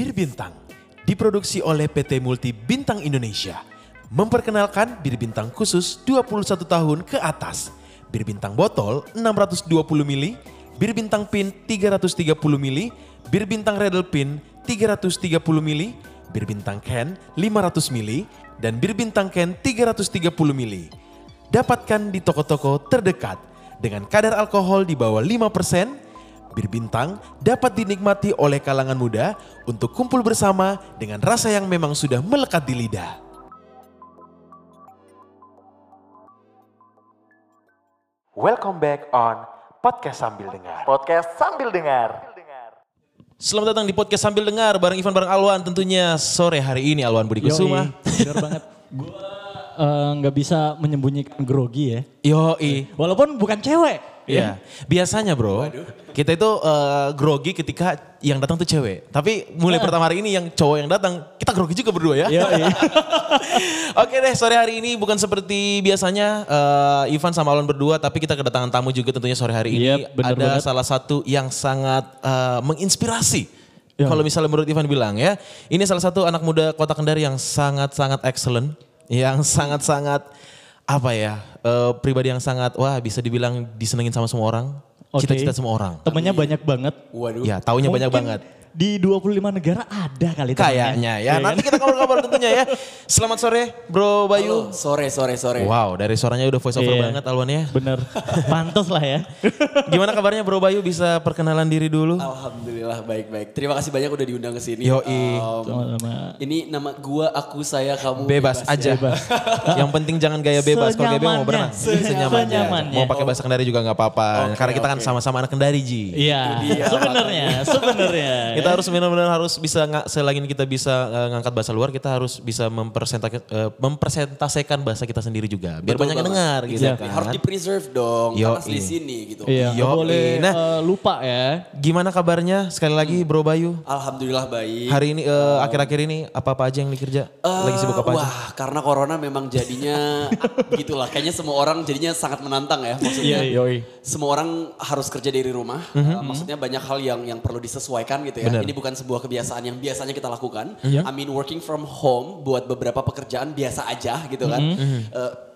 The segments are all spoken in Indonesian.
Bir Bintang diproduksi oleh PT Multi Bintang Indonesia. Memperkenalkan bir bintang khusus 21 tahun ke atas. Bir bintang botol 620 ml, bir bintang pin 330 ml, bir bintang Redel pin 330 ml, bir bintang can 500 ml, dan bir bintang can 330 ml. Dapatkan di toko-toko terdekat dengan kadar alkohol di bawah 5%, Bir Bintang dapat dinikmati oleh kalangan muda untuk kumpul bersama dengan rasa yang memang sudah melekat di lidah. Welcome back on Podcast Sambil Dengar. Podcast sambil dengar. Selamat datang di Podcast Sambil Dengar bareng Ivan bareng Alwan tentunya sore hari ini Alwan Budi Kusuma. Bener banget. Gue eh, nggak bisa menyembunyikan grogi ya. Yoi. Walaupun bukan cewek. Iya, biasanya bro, kita itu eh, grogi ketika yang datang tuh cewek. Tapi mulai pertama hari ini yang cowok yang datang, kita grogi juga berdua ya. Iya. iya. Oke deh, sore hari ini bukan seperti biasanya eh, Ivan sama Alon berdua, tapi kita kedatangan tamu juga tentunya sore hari ini. Yep, bener Ada banget. salah satu yang sangat eh, menginspirasi. Ya. Kalau misalnya menurut Ivan bilang ya, ini salah satu anak muda kota Kendari yang sangat-sangat excellent, yang sangat-sangat apa ya, eh, pribadi yang sangat wah bisa dibilang disenengin sama semua orang, cita-cita semua orang. Temennya banyak banget. Waduh. Ya, taunya banyak Mungkin banget. Di 25 negara ada kali. Kayaknya ya. Iya Nanti kan? kita kabar-kabar tentunya ya. Selamat sore Bro Bayu. Halo, sore sore sore. Wow, dari suaranya udah voice over Iya. banget Alwan ya. Bener. Pantes lah ya. Gimana kabarnya Bro Bayu bisa perkenalan diri dulu? Alhamdulillah baik-baik. Terima kasih banyak udah diundang ke sini. Yoi. Um, Sama-sama. ini nama gua, aku, saya, kamu. Bebas, aja. Bebas. Yang penting jangan gaya bebas. Kalau gaya bebas mau berenang. Senyamannya. Senyamannya. Mau pakai bahasa Kendari juga nggak apa-apa. Oke, Karena kita kan oke. sama-sama anak Kendari Ji. Iya. Sebenarnya, sebenarnya. Kita harus benar-benar harus bisa nggak selagi kita bisa eh, ngangkat bahasa luar, kita harus bisa mempresentasikan, eh, mempresentasikan bahasa kita sendiri juga. Biar Betul banyak yang dengar gitu Iya. kan. Harus di-preserve dong. Yo, Karena di iya. sini gitu. Iya, Yoi. boleh Nah. eh, lupa ya. Gimana kabarnya sekali lagi Bro Bayu? Alhamdulillah baik. Hari ini akhir-akhir ini apa-apa aja yang dikerja? Eh, Lagi sibuk apa aja? Wah, karena corona memang jadinya gitulah. Kayaknya semua orang jadinya sangat menantang ya. Maksudnya Iya, yoi. semua orang harus kerja dari rumah. Uh, maksudnya banyak hal yang yang perlu disesuaikan gitu ya. Benar. Ini bukan sebuah kebiasaan yang biasanya kita lakukan. Iya. I mean working from home buat beberapa pekerjaan biasa aja gitu kan.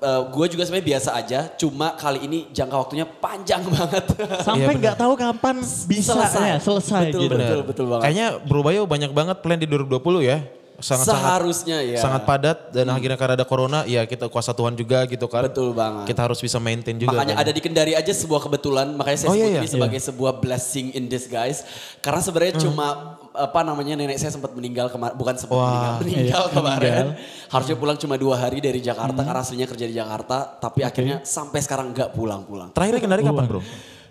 gue juga sebenarnya biasa aja. Cuma kali ini jangka waktunya panjang banget. Sampai bener. nggak tahu kapan bisa Selesai. ya, selesai Betul, gitu. betul. betul banget. Kayaknya Bro Bayu banyak banget plan di 2020 ya. Sangat sangat Seharusnya ya. sangat padat dan akhirnya karena ada corona ya kita kuasa Tuhan juga gitu kan. Betul banget. Kita harus bisa maintain juga. Makanya kan. ada di Kendari aja sebuah kebetulan, makanya saya Oh, sebut iya, ini iya. sebagai sebuah blessing in disguise. Karena sebenarnya cuma apa namanya nenek saya sempat meninggal kemarin, bukan sempat Wah. meninggal, meninggal Iya, kemarin. meninggal. Harusnya pulang cuma dua hari dari Jakarta karena aslinya kerja di Jakarta, tapi akhirnya sampai sekarang nggak pulang-pulang. Terakhir Kendari kapan Bro?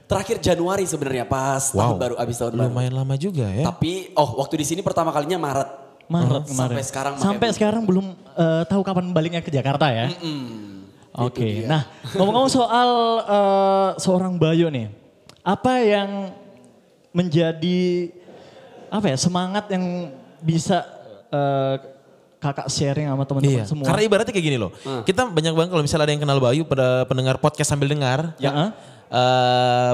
Terakhir Januari sebenarnya pas tahun baru, abis tahun baru. Lumayan lama juga ya. Tapi oh waktu di sini pertama kalinya Maret. Maret kemarin. Sampai sekarang Sampai belum. sekarang belum eh, tahu kapan baliknya ke Jakarta ya. Oke. Nah, ngomong-ngomong soal eh, seorang Bayu nih. Apa yang menjadi apa ya semangat yang bisa eh, kakak sharing sama teman-teman Iya, semua? karena ibaratnya kayak gini loh. Kita banyak banget kalau misalnya ada yang kenal Bayu pada pendengar podcast sambil dengar. Ya. eh,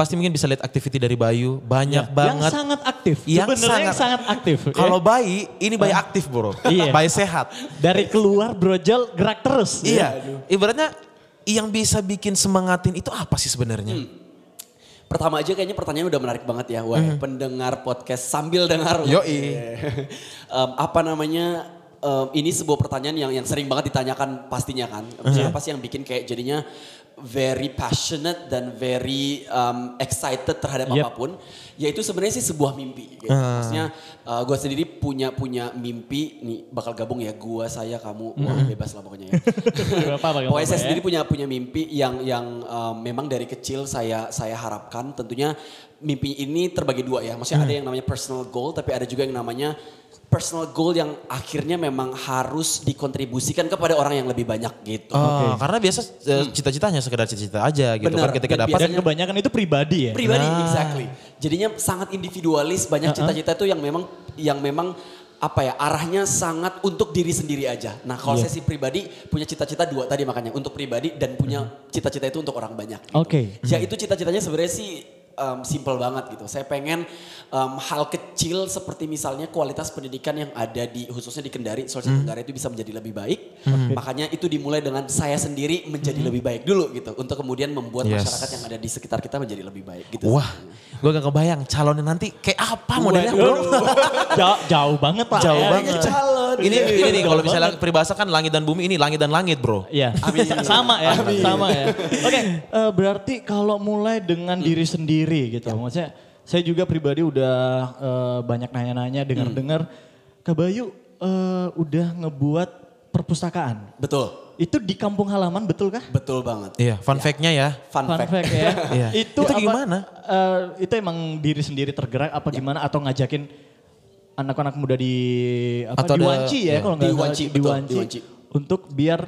pasti mungkin bisa lihat activity dari Bayu. Banyak Ya, banget. Yang sangat aktif. Yang Sebenarnya yang sangat aktif. ya. Kalau bayi, ini bayi aktif bro. Iya. Bayi sehat. dari keluar brojol gerak terus. Iya. Ibaratnya yang bisa bikin semangatin itu apa sih sebenarnya? Hmm. Pertama aja kayaknya pertanyaan udah menarik banget ya, wah pendengar podcast sambil dengar. Yoi. Em, apa namanya? Em, ini sebuah pertanyaan yang yang sering banget ditanyakan pastinya kan. Siapa sih yang bikin kayak jadinya very passionate dan very em, excited terhadap Yep. apa pun? Yaitu sebenarnya sih sebuah mimpi. Gitu. Ah. Maksudnya gue sendiri punya punya mimpi nih bakal gabung ya gua saya kamu wah Mhm. bebas lah pokoknya ya. Pokoknya saya ya. sendiri punya punya mimpi yang yang um, memang dari kecil saya saya harapkan tentunya mimpi ini terbagi dua ya. Maksudnya Hmm. ada yang namanya personal goal tapi ada juga yang namanya personal goal yang akhirnya memang harus dikontribusikan kepada orang yang lebih banyak gitu. Oh, Karena biasa eh, cita-citanya sekedar cita-cita aja gitu Bener. kan ketika Dan dapat. Dan kebanyakan itu pribadi ya. Pribadi Nah. exactly. Jadinya sangat individualis, banyak cita-cita itu yang memang yang memang apa ya arahnya sangat untuk diri sendiri aja. Nah kalau Iya. saya sih pribadi punya cita-cita dua tadi makanya untuk pribadi dan punya cita-cita itu untuk orang banyak. Oke. Ya itu cita-citanya sebenarnya sih um, simple banget gitu. Saya pengen um, hal kecil seperti misalnya kualitas pendidikan yang ada di khususnya di Kendari, Sulawesi Tenggara itu bisa menjadi lebih baik. Makanya itu dimulai dengan saya sendiri menjadi lebih baik dulu gitu untuk kemudian membuat Yes. masyarakat yang ada di sekitar kita menjadi lebih baik gitu. Wah, gue gak kebayang calonnya nanti kayak apa modelnya bro. jauh, jauh banget pak. Jauh Ya, banget. gitu. Ini ini nih kalau misalnya peribahasa kan langit dan bumi ini langit dan langit bro. Iya, sama ya, sama ya. Oke, eh, berarti kalau mulai dengan diri sendiri gitu, maksudnya saya juga pribadi udah eh, banyak nanya-nanya, dengar-dengar, Kak Bayu eh, udah ngebuat perpustakaan. Betul. Itu di kampung halaman betul kah? Betul banget. Iya, fun fact-nya ya. Fun, Fun fact. fact ya. Iya. Itu, Itu apa- gimana? eh, itu emang diri sendiri tergerak apa gimana atau ngajakin anak-anak muda di apa Atau di ada- Wanci ya iya. kalau nggak Di salah, di betul, Wanci, di Wanci. untuk biar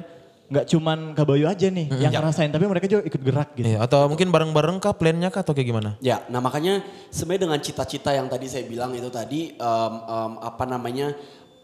nggak cuman Kabayu aja nih yang ngerasain tapi mereka juga ikut gerak gitu. Iya, atau mungkin bareng-bareng kah plannya kah atau kayak gimana? Ya, nah makanya sebenarnya dengan cita-cita yang tadi saya bilang itu tadi em, em, apa namanya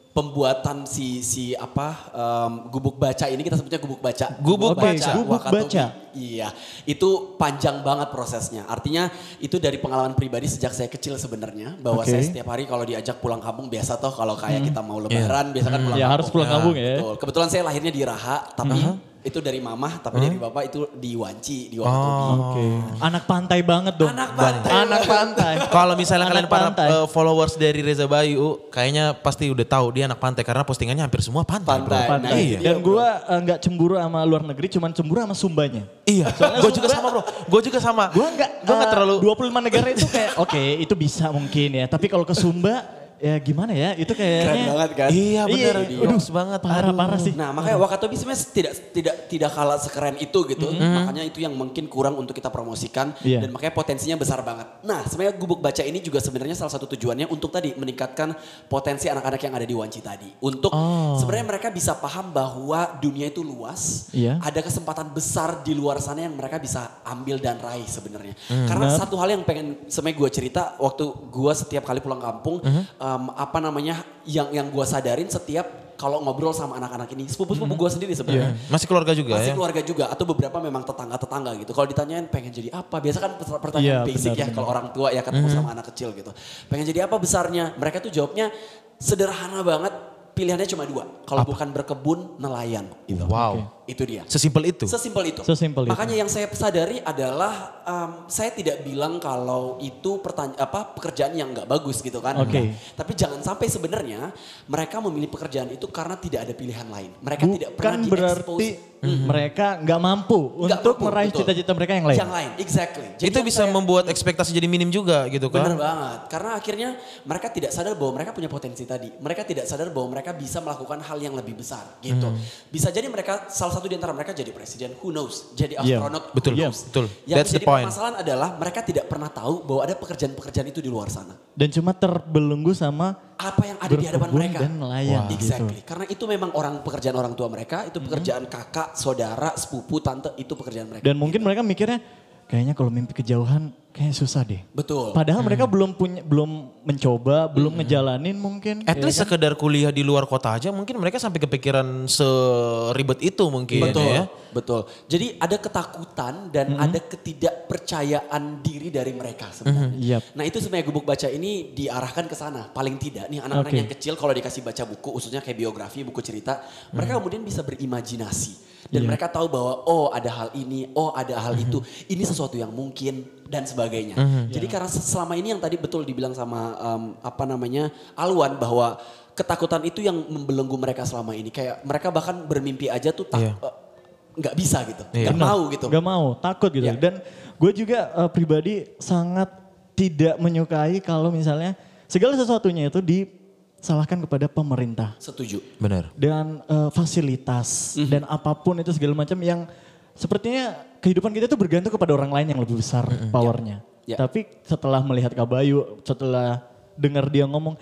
pembuatan si si apa em, gubuk baca ini kita sebutnya gubuk baca. Gubuk Oke, baca. gubuk Wakatobi. baca. Iya, itu panjang banget prosesnya. Artinya itu dari pengalaman pribadi sejak saya kecil sebenarnya bahwa Oke. saya setiap hari kalau diajak pulang kampung biasa toh kalau kayak kita mau lebaran biasa kan pulang Ya kampung. harus pulang kampung ya. Betul. Kebetulan saya lahirnya di Raha, tapi itu dari mamah, tapi dari bapak itu di Wanci, di Wakatobi. Oke. Anak pantai banget dong. Anak pantai. Anak pantai. Kalau misalnya Anak kalian para pantai. uh, followers dari Reza Bayu, kayaknya pasti udah tahu dia anak pantai karena postingannya hampir semua pantai, bro. Pantai. Nah, Pantai. itu Dan gue nggak cemburu sama luar negeri, cuman cemburu sama Sumbanya. Iya, gue juga sama bro. Gue juga sama. Gue nggak, gue nggak eh, terlalu. 25 negara itu kayak, oke itu bisa mungkin ya. Tapi kalau ke Sumba, ya gimana ya? Itu kayaknya. Keren banget kan? Iya bener, Iya, Jokes banget. Parah, Aduh. parah sih. Nah makanya Wakatobi sebenarnya tidak tidak tidak kalah sekeren itu gitu. Makanya itu yang mungkin kurang untuk kita promosikan Iya. dan makanya potensinya besar banget. Nah sebenarnya gubuk baca ini juga sebenarnya salah satu tujuannya untuk tadi meningkatkan potensi anak-anak yang ada di Wanci tadi. Untuk sebenarnya mereka bisa paham bahwa dunia itu luas. Iya. Ada kesempatan besar di luar sana yang mereka bisa ambil dan raih sebenarnya. Karena Benar. satu hal yang pengen sebenarnya gue cerita waktu gue setiap kali pulang kampung em, apa namanya yang yang gue sadarin setiap kalau ngobrol sama anak-anak ini sepupu-sepupu gue sendiri sebenarnya Masih keluarga juga masih ya. keluarga juga atau beberapa memang tetangga-tetangga gitu. Kalau ditanyain pengen jadi apa? Biasa kan pertanyaan Iya, basic benar, ya kalau orang tua ya ketemu Mhm. sama anak kecil gitu. Pengen jadi apa besarnya? Mereka tuh jawabnya sederhana banget. Pilihannya cuma dua. Kalau bukan berkebun, nelayan gitu. Wow. Itu dia. Sesimpel itu. Sesimpel itu. Sesimpel itu. Makanya yang saya sadari adalah em, saya tidak bilang kalau itu pertanya apa pekerjaan yang nggak bagus gitu kan. Oke. Enggak. Tapi jangan sampai sebenarnya mereka memilih pekerjaan itu karena tidak ada pilihan lain. Mereka tidak Bukan pernah berarti di-expose. mereka nggak mampu Nggak untuk mampu, meraih cita-cita mereka yang lain. Yang lain, exactly. Jadi itu bisa saya- membuat ekspektasi jadi minim juga gitu Bener kan. banget, karena akhirnya mereka tidak sadar bahwa mereka punya potensi tadi. Mereka tidak sadar bahwa mereka bisa melakukan hal yang lebih besar gitu. Hmm. Bisa jadi mereka, salah satu di antara mereka jadi presiden, who knows. Jadi Iya, astronot, betul, who knows. betul. Yang That's the menjadi point. permasalahan adalah mereka tidak pernah tahu bahwa ada pekerjaan-pekerjaan itu di luar sana. Dan cuma terbelenggu sama Apa yang ada di hadapan mereka. dan nelayan gitu. Exactly. Karena itu memang orang pekerjaan orang tua mereka, itu pekerjaan kakak, saudara, sepupu, tante, itu pekerjaan mereka. dan mungkin mereka mikirnya kayaknya kalau mimpi kejauhan kayaknya susah deh. Betul. Padahal mereka belum punya belum mencoba, belum ngejalanin mungkin. At ya least kan? sekedar kuliah di luar kota aja mungkin mereka sampai kepikiran seribet itu mungkin Betul, ya. betul. Jadi ada ketakutan dan ada ketidakpercayaan diri dari mereka sebenarnya. Yap. Nah itu sebenarnya gubuk baca ini diarahkan ke sana. Paling tidak nih anak-anak Oke. yang kecil kalau dikasih baca buku, khususnya kayak biografi, buku cerita, mereka kemudian bisa berimajinasi. Dan Iya. mereka tahu bahwa oh ada hal ini, oh ada hal itu, ini sesuatu yang mungkin dan sebagainya. Jadi karena selama ini yang tadi betul dibilang sama em, apa namanya Alwan bahwa ketakutan itu yang membelenggu mereka selama ini. Kayak mereka bahkan bermimpi aja tuh tak, Iya. eh, nggak bisa gitu, Iya. nggak mau gitu. Gak mau, takut gitu. Ya. Dan gue juga eh, pribadi sangat tidak menyukai kalau misalnya segala sesuatunya itu disalahkan kepada pemerintah. Setuju. Benar. Dan eh, fasilitas Mhm. dan apa pun itu segala macam yang sepertinya kehidupan kita itu bergantung kepada orang lain yang lebih besar powernya. Ya. Tapi setelah melihat Kabayu, setelah dengar dia ngomong,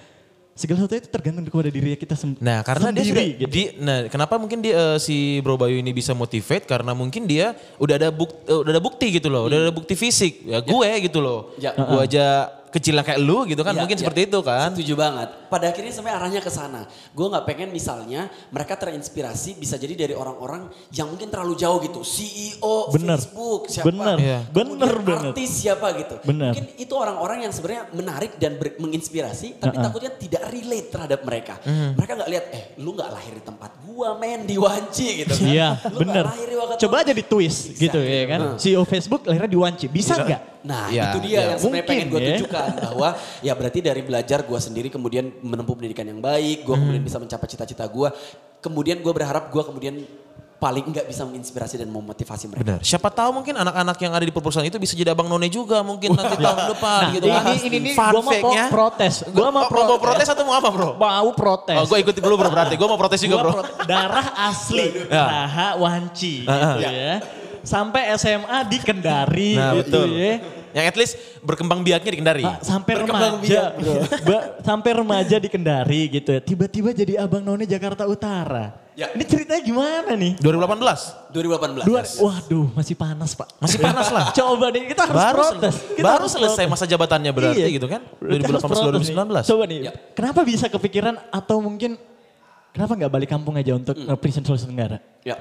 segala sesuatu itu tergantung kepada diri kita sem- Nah, karena dia sudah sendiri. gitu. di nah kenapa mungkin dia eh, si Bro Bayu ini bisa motivate karena mungkin dia udah ada bukti udah ada bukti gitu loh, udah ada bukti fisik. Ya gue gitu loh. Ya. Gue aja kecilnya kayak lu gitu kan Iya, mungkin iya. seperti itu kan. Setuju banget. Pada akhirnya sampai arahnya ke sana. Gue nggak pengen misalnya mereka terinspirasi bisa jadi dari orang-orang yang mungkin terlalu jauh gitu. CEO Bener. Facebook siapa? Bener. Kemudian Bener banget. Artis siapa gitu. Bener. Mungkin itu orang-orang yang sebenarnya menarik dan ber- menginspirasi, tapi Uh-uh. takutnya tidak relate terhadap mereka. Hmm. Mereka nggak lihat, eh lu nggak lahir di tempat gua men di Wanci gitu kan. Iya, Lu nggak bener. lahir di Wakatobi. Coba aja di twist gitu Exactly. ya kan. Nah. CEO Facebook lahirnya di Wanci. Bisa nggak? Nah Ya, itu dia ya. yang sebenarnya pengen gue ya. tunjukkan bahwa ya berarti dari belajar gue sendiri kemudian menempuh pendidikan yang baik, gue Hmm. kemudian bisa mencapai cita-cita gue, kemudian gue berharap gue kemudian paling enggak bisa menginspirasi dan memotivasi mereka. Benar. Siapa tahu mungkin anak-anak yang ada di perusahaan itu bisa jadi abang none juga mungkin nanti tahun depan Nah, gitu kan. ini ini ini gua mau pro- fact-nya. protes. Gua mau Oh, mau pro- protes atau mau apa bro? Mau protes. Oh gue ikut dulu bro berarti. Gue mau protes juga Gua bro. darah asli, Ya. Raha Wanci gitu ya. Sampai SMA di Kendari Nah gitu betul. ya. Yang at least berkembang biaknya di Kendari. Ah, sampai Berkembang remaja, biak, bro. Ba- sampai remaja di Kendari gitu ya. Tiba-tiba jadi abang none Jakarta Utara. Ya. Ini ceritanya gimana nih? 2018. 2018. Dua, yes. waduh masih panas pak. Masih panas lah. Coba nih kita harus Baru, protes. Kita baru harus selesai protes. masa jabatannya berarti Iya. gitu kan. Kita harus 2018 protes nih. 2019. Coba nih, Ya. kenapa bisa kepikiran atau mungkin kenapa nggak balik kampung aja untuk Hmm. nge-present Sulawesi Tenggara? Ya,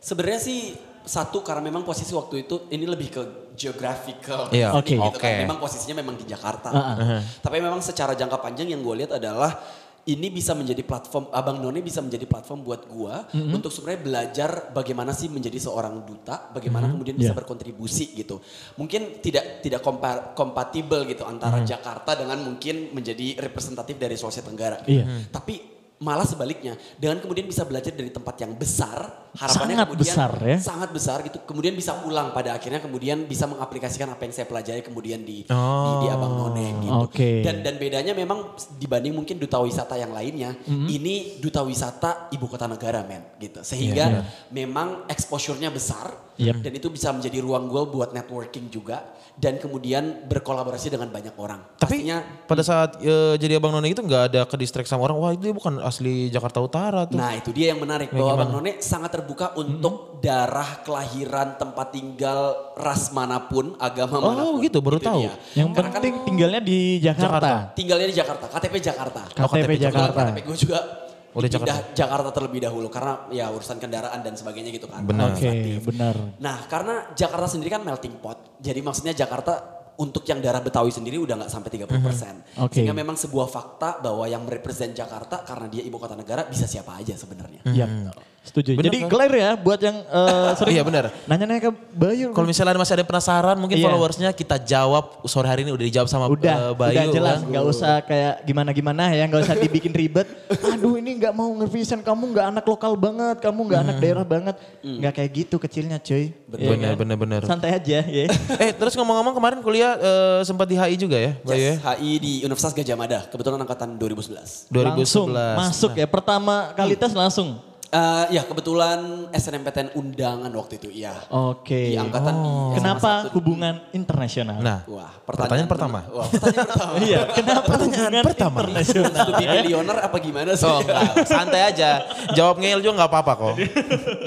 sebenarnya sih satu karena memang posisi waktu itu ini lebih ke geographical. Iya, Oke. Gitu kan. oke. Memang posisinya memang di Jakarta. Ah, ah. Tapi memang secara jangka panjang yang gue lihat adalah ini bisa menjadi platform Abang None bisa menjadi platform buat gua untuk sebenarnya belajar bagaimana sih menjadi seorang duta, bagaimana kemudian bisa Yeah. berkontribusi gitu. Mungkin tidak tidak kompa- kompatibel gitu antara Jakarta dengan mungkin menjadi representatif dari Sulawesi Tenggara. gitu. Iya. Tapi malah sebaliknya dengan kemudian bisa belajar dari tempat yang besar harapannya Sangat kemudian besar ya. sangat besar gitu kemudian bisa pulang pada akhirnya kemudian bisa mengaplikasikan apa yang saya pelajari kemudian di di, Oh. di Abang None gitu Oke. dan dan bedanya memang dibanding mungkin duta wisata yang lainnya Mm-hmm. ini duta wisata ibu kota negara men gitu sehingga Iya. memang exposure-nya besar Yep. dan itu bisa menjadi ruang gue buat networking juga dan kemudian berkolaborasi dengan banyak orang Tapi pastinya pada saat eh, jadi abang none itu nggak ada ke distract sama orang. Wah itu bukan asli Jakarta Utara tuh. Nah itu dia yang menarik bahwa Bang None sangat terbuka untuk darah kelahiran tempat tinggal ras mana pun agama Oh, mana pun. gitu, baru Itu tahu. dia. Yang Karena penting kan tinggalnya di Jakarta. tinggalnya di Jakarta, KTP Jakarta. Oh, KTP KTP Jakarta. KTP gue juga Oh, di pindah Jakarta. terlebih dahulu karena ya urusan kendaraan dan sebagainya gitu kan. Benar. Oke, Administratif. benar. Nah karena Jakarta sendiri kan melting pot. Jadi maksudnya Jakarta untuk yang darah Betawi sendiri udah nggak sampai 30 persen. Mhm. Oke. Sehingga memang sebuah fakta bahwa yang merepresent Jakarta karena dia ibu kota negara bisa siapa aja sebenarnya. Iya, setuju. Bener Jadi kan? clear ya buat yang eh, sering Iya, bener. nanya-nanya ke Bayu. Kalau misalnya masih ada penasaran mungkin Iya. followersnya kita jawab sore hari ini udah dijawab sama udah, eh, Bayu. udah jelas, kan. nggak usah kayak gimana-gimana ya, nggak usah dibikin ribet. Aduh ini nggak mau nge-vision, kamu nggak anak lokal banget, kamu nggak anak daerah banget, nggak kayak gitu kecilnya cuy. Bener, kan? bener, bener. Santai aja ya. Eh terus ngomong-ngomong kemarin kuliah eh, sempat di HI juga ya Bayu ya? Yes, HI di Universitas Gajah Mada, kebetulan angkatan 2011. 2011. Langsung masuk ya, pertama kali tes langsung. Eh, ya kebetulan SNMPTN undangan waktu itu, iya. Oke. Di angkatan di SMA Kenapa satu. hubungan internasional? Nah, Wah, pertanyaan, pertama. Wah, pertanyaan pertama. Iya, kenapa Pertanyaan hubungan pertama. internasional? Studi milioner apa gimana sih? Oh enggak, santai aja. Jawab ngeyel juga nggak apa-apa kok.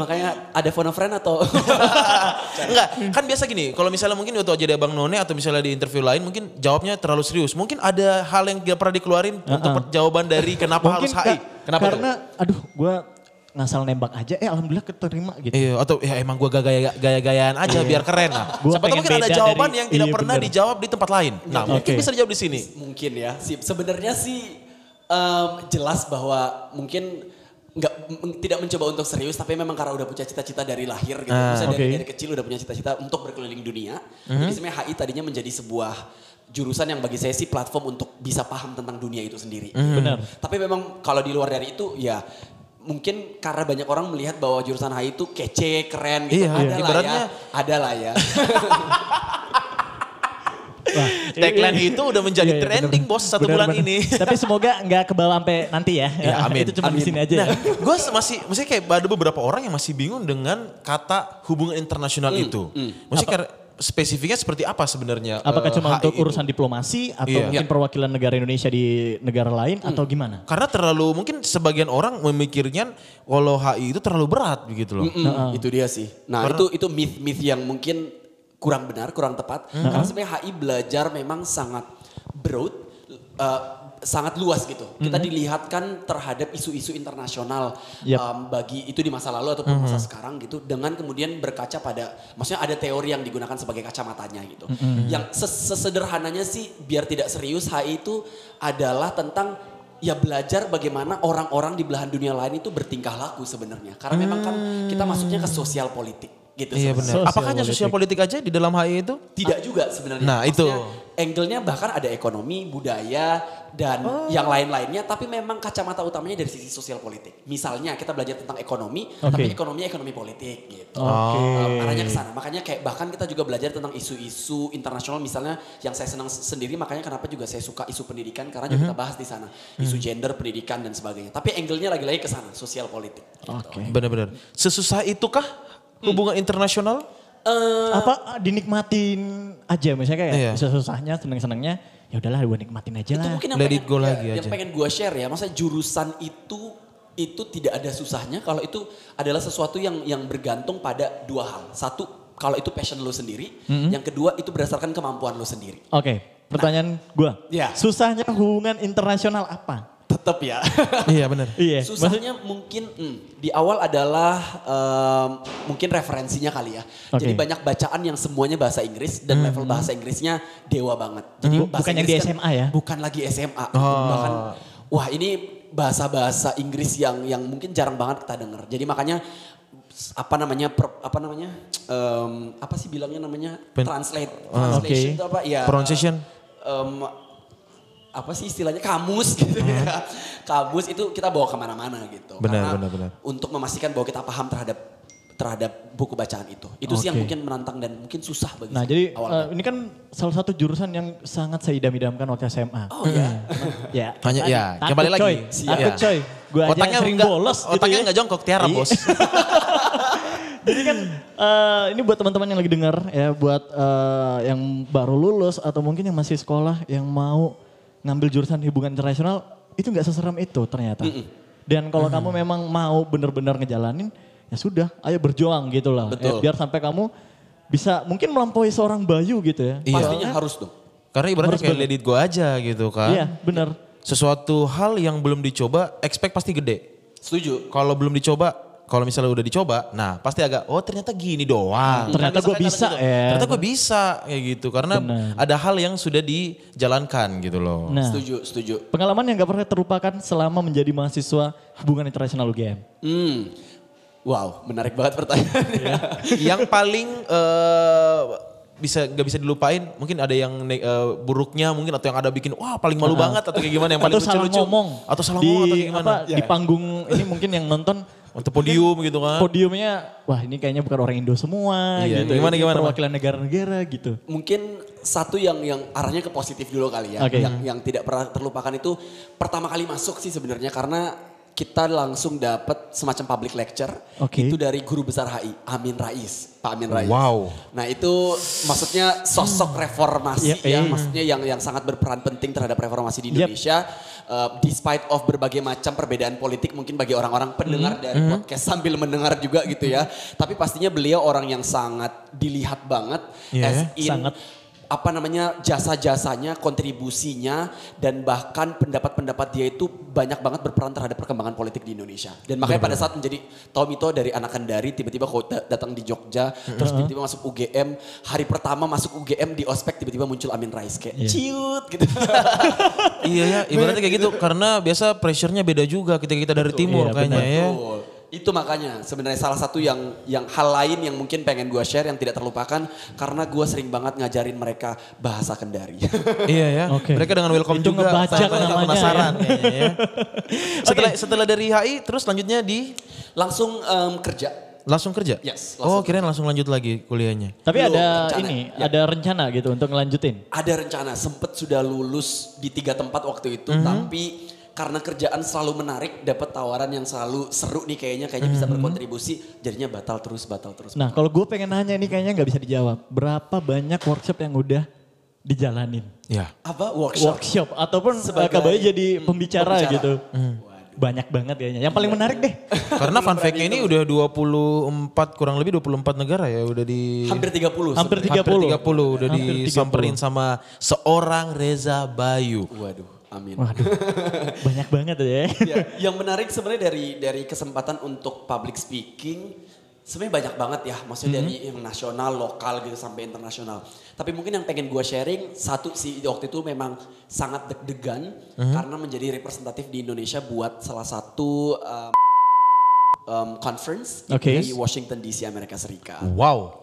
Makanya ada phone a friend atau Enggak, kan biasa gini, kalau misalnya mungkin waktu jadi Abang None atau misalnya di interview lain mungkin jawabnya terlalu serius. Mungkin ada hal yang tidak pernah dikeluarin untuk jawaban dari kenapa harus HI. Kenapa karena tuh? aduh gue ngasal nembak aja, eh alhamdulillah keterima gitu. Iya, atau ya emang gue gaya gaya-gayaan aja biar keren lah. Gua Siapa tahu mungkin ada jawaban dari- yang tidak iya, pernah bener. dijawab di tempat lain. Nah, mungkin Oke. bisa dijawab di sini. mungkin ya. sih sebenarnya sih em, jelas bahwa mungkin nggak tidak mencoba untuk serius tapi memang karena udah punya cita-cita dari lahir gitu. Ah, Maksudnya dari, oke. dari kecil udah punya cita-cita untuk berkeliling dunia. Mhm. Jadi sebenarnya HI tadinya menjadi sebuah jurusan yang bagi saya sih platform untuk bisa paham tentang dunia itu sendiri. Mhm. Benar. Tapi memang kalau di luar dari itu ya mungkin karena banyak orang melihat bahwa jurusan HI itu kece, keren gitu. Iya, ada lah ibaratnya- ya. Ada lah ya. Tagline itu udah menjadi Iya, iya, trending bener-bener. bos satu Bener, bulan bener. ini. Tapi semoga nggak ke bawah sampai nanti ya. Ya, amin. Itu cuma di sini aja Nah, ya. gue masih, maksudnya kayak ada beberapa orang yang masih bingung dengan kata hubungan internasional itu. Maksudnya karena spesifiknya seperti apa sebenarnya? Apakah eh, cuma HI untuk itu? urusan diplomasi atau Iya. mungkin perwakilan negara Indonesia di negara lain atau gimana? Karena terlalu mungkin sebagian orang memikirnya kalau HI itu terlalu berat begitu loh. Mm, Itu dia sih. Nah itu itu myth-myth yang mungkin kurang benar, kurang tepat. Karena sebenarnya HI belajar memang sangat broad, uh, sangat luas gitu. Kita dilihatkan terhadap isu-isu internasional Yap. um, bagi itu di masa lalu ataupun masa sekarang gitu. Dengan kemudian berkaca pada, maksudnya ada teori yang digunakan sebagai kacamatanya gitu. Yang ses- sesederhananya sih, biar tidak serius, HI itu adalah tentang ya belajar bagaimana orang-orang di belahan dunia lain itu bertingkah laku sebenarnya. Karena memang kan kita masuknya ke sosial politik gitu. Iya benar. Sosial Apakah hanya sosial politik aja di dalam HI itu? Tidak juga sebenarnya. Nah, itu. Angle-nya bahkan ada ekonomi, budaya, dan Oh. yang lain-lainnya. Tapi memang kacamata utamanya dari sisi sosial politik. Misalnya kita belajar tentang ekonomi, Oke. tapi ekonominya ekonomi politik gitu. Oke. Um, arahnya ke sana. Makanya kayak bahkan kita juga belajar tentang isu-isu internasional misalnya yang saya senang sendiri makanya kenapa juga saya suka isu pendidikan karena Mhm. juga kita bahas di sana. Isu gender, pendidikan dan sebagainya. Tapi angle-nya lagi-lagi ke sana, sosial politik. gitu. Oke. Benar-benar. Sesusah itukah hubungan internasional? Eh, Apa dinikmatin aja misalnya kayak Iya. susah-susahnya, seneng-senengnya ya udahlah gue nikmatin aja itu lah. mungkin yang Let pengen, it go ya, lagi yang aja. pengen gue share ya masa jurusan itu itu tidak ada susahnya kalau itu adalah sesuatu yang yang bergantung pada dua hal satu kalau itu passion lo sendiri yang kedua itu berdasarkan kemampuan lo sendiri Oke, pertanyaan gue. Ya. Susahnya hubungan internasional apa? Tetap ya iya benar. Iya. maksud- susahnya mungkin hmm, di awal adalah em, mungkin referensinya kali ya Oke. jadi banyak bacaan yang semuanya bahasa Inggris dan level bahasa Inggrisnya dewa banget jadi Hmm, bahasa bukan yang Inggris di SMA ya? bukan lagi SMA Oh. bahkan wah ini bahasa-bahasa Inggris yang yang mungkin jarang banget kita dengar jadi makanya apa namanya per- apa namanya em, apa sih bilangnya namanya Pen- translate Ah. translation Oke. itu apa ya Pronunciation? em, apa sih istilahnya kamus gitu ya kamus itu kita bawa ke mana-mana gitu Hmm. Benar, Karena benar, benar. untuk memastikan bahwa kita paham terhadap terhadap buku bacaan itu itu sih yang mungkin menantang dan mungkin susah bagi Nah jadi awalnya. eh, ini kan salah satu jurusan yang sangat saya idam-idamkan waktu SMA. oh ya ya. Hanya tadi, ya, takut, kembali lagi. Coy. Takut Ya. coy. Gue aja Otaknya yang sering enggak, bolos gitu otaknya ya. enggak jongkok, tiara Iya. bos. Jadi kan eh, ini buat teman-teman yang lagi dengar ya, buat eh, yang baru lulus atau mungkin yang masih sekolah yang mau ngambil jurusan hubungan internasional itu nggak seseram itu ternyata. Dan kalau kamu memang mau benar-benar ngejalanin, ya sudah, ayo berjuang gitu lah. Betul. Ya, biar sampai kamu bisa mungkin melampaui seorang Bayu gitu ya. Iya. pastinya harus dong Karena ibaratnya Harus kayak benar. let it go aja gitu kan. Iya, benar. Sesuatu hal yang belum dicoba, expect pasti gede. setuju Kalau belum dicoba, kalau misalnya udah dicoba, nah pasti agak, oh ternyata gini doang. Ternyata Kan gua biasanya bisa, gitu. ya. Ternyata gue bisa kayak gitu. Karena Benar. ada hal yang sudah dijalankan gitu loh. Nah, setuju setuju pengalaman yang gak pernah terlupakan selama menjadi mahasiswa hubungan internasional UGM. hmm wow menarik banget pertanyaannya yang paling eh, bisa nggak bisa dilupain, mungkin ada yang eh, buruknya mungkin atau yang ada bikin wah paling malu banget atau kayak gimana yang paling atau salah lucu-lucu. ngomong. atau salah di, ngomong atau kayak gimana. apa, Di panggung ini mungkin yang nonton Untuk podium gitu kan. podiumnya wah ini kayaknya bukan orang Indo semua Iya, gitu. gimana, Ini gimana, Perwakilan negara-negara gitu. mungkin satu yang yang arahnya ke positif dulu kali ya Oke. yang yang tidak pernah terlupakan itu pertama kali masuk sih sebenarnya karena kita langsung dapat semacam public lecture Oke. itu dari guru besar HI Amin Rais Pak Amin Rais Wow. nah itu maksudnya sosok reformasi Iya, ya iya. maksudnya yang yang sangat berperan penting terhadap reformasi di Yep. Indonesia Uh, despite of berbagai macam perbedaan politik mungkin bagi orang-orang pendengar Hmm. dari podcast sambil mendengar juga gitu ya tapi pastinya beliau orang yang sangat dilihat banget Iya, as in sangat. Apa namanya jasa-jasanya, kontribusinya dan bahkan pendapat-pendapat dia itu banyak banget berperan terhadap perkembangan politik di Indonesia. Dan makanya pada saat menjadi Tomito dari anak Kendari tiba-tiba da- datang di Jogja, terus tiba-tiba masuk UGM, hari pertama masuk UGM di ospek tiba-tiba muncul Amin Rais kayak Iya. ciut gitu. iya ya, ibaratnya kayak gitu karena biasa pressure-nya beda juga ketika kita dari timur Iya, kayaknya ya. Betul. Itu makanya sebenarnya salah satu yang yang hal lain yang mungkin pengen gue share yang tidak terlupakan karena gue sering banget ngajarin mereka bahasa Kendari. Iya ya. Oke. Mereka dengan welcome Itu juga. ngebajak Saya namanya penasaran ya. kayaknya ya. Setelah setelah dari HI terus lanjutnya di Langsung em, kerja. langsung kerja? Yes, Oh, langsung kirain langsung lanjut lagi kuliahnya. Tapi Belum, ada rencana. ini, Ya. ada rencana gitu untuk ngelanjutin. Ada rencana, sempet sudah lulus di tiga tempat waktu itu, Mhm. tapi karena kerjaan selalu menarik, dapat tawaran yang selalu seru nih kayaknya, kayaknya bisa Mhm. berkontribusi, jadinya batal terus, batal terus. Nah kalau gue pengen nanya ini kayaknya nggak bisa dijawab. Berapa banyak workshop yang udah dijalanin? Ya. Apa workshop? Workshop ataupun Sebagai Sebagai, jadi pembicara, pembicara. gitu. Waduh. banyak banget kayaknya. Yang paling menarik deh. Karena fun fact-nya ini udah 24 kurang lebih 24 negara ya udah di Hampir 30 Hampir sebenarnya. 30. hampir 30 udah Hampir 30. disamperin sama seorang Reza Bayu. Waduh, amin. Waduh, banyak banget ya. Ya, yang menarik sebenarnya dari dari kesempatan untuk public speaking sebenarnya banyak banget ya, maksudnya dari yang nasional, lokal gitu sampai internasional. Tapi mungkin yang pengen gue sharing satu sih waktu itu memang sangat deg-degan karena menjadi representatif di Indonesia buat salah satu um, um, conference Oke. di Washington DC Amerika Serikat. Wow.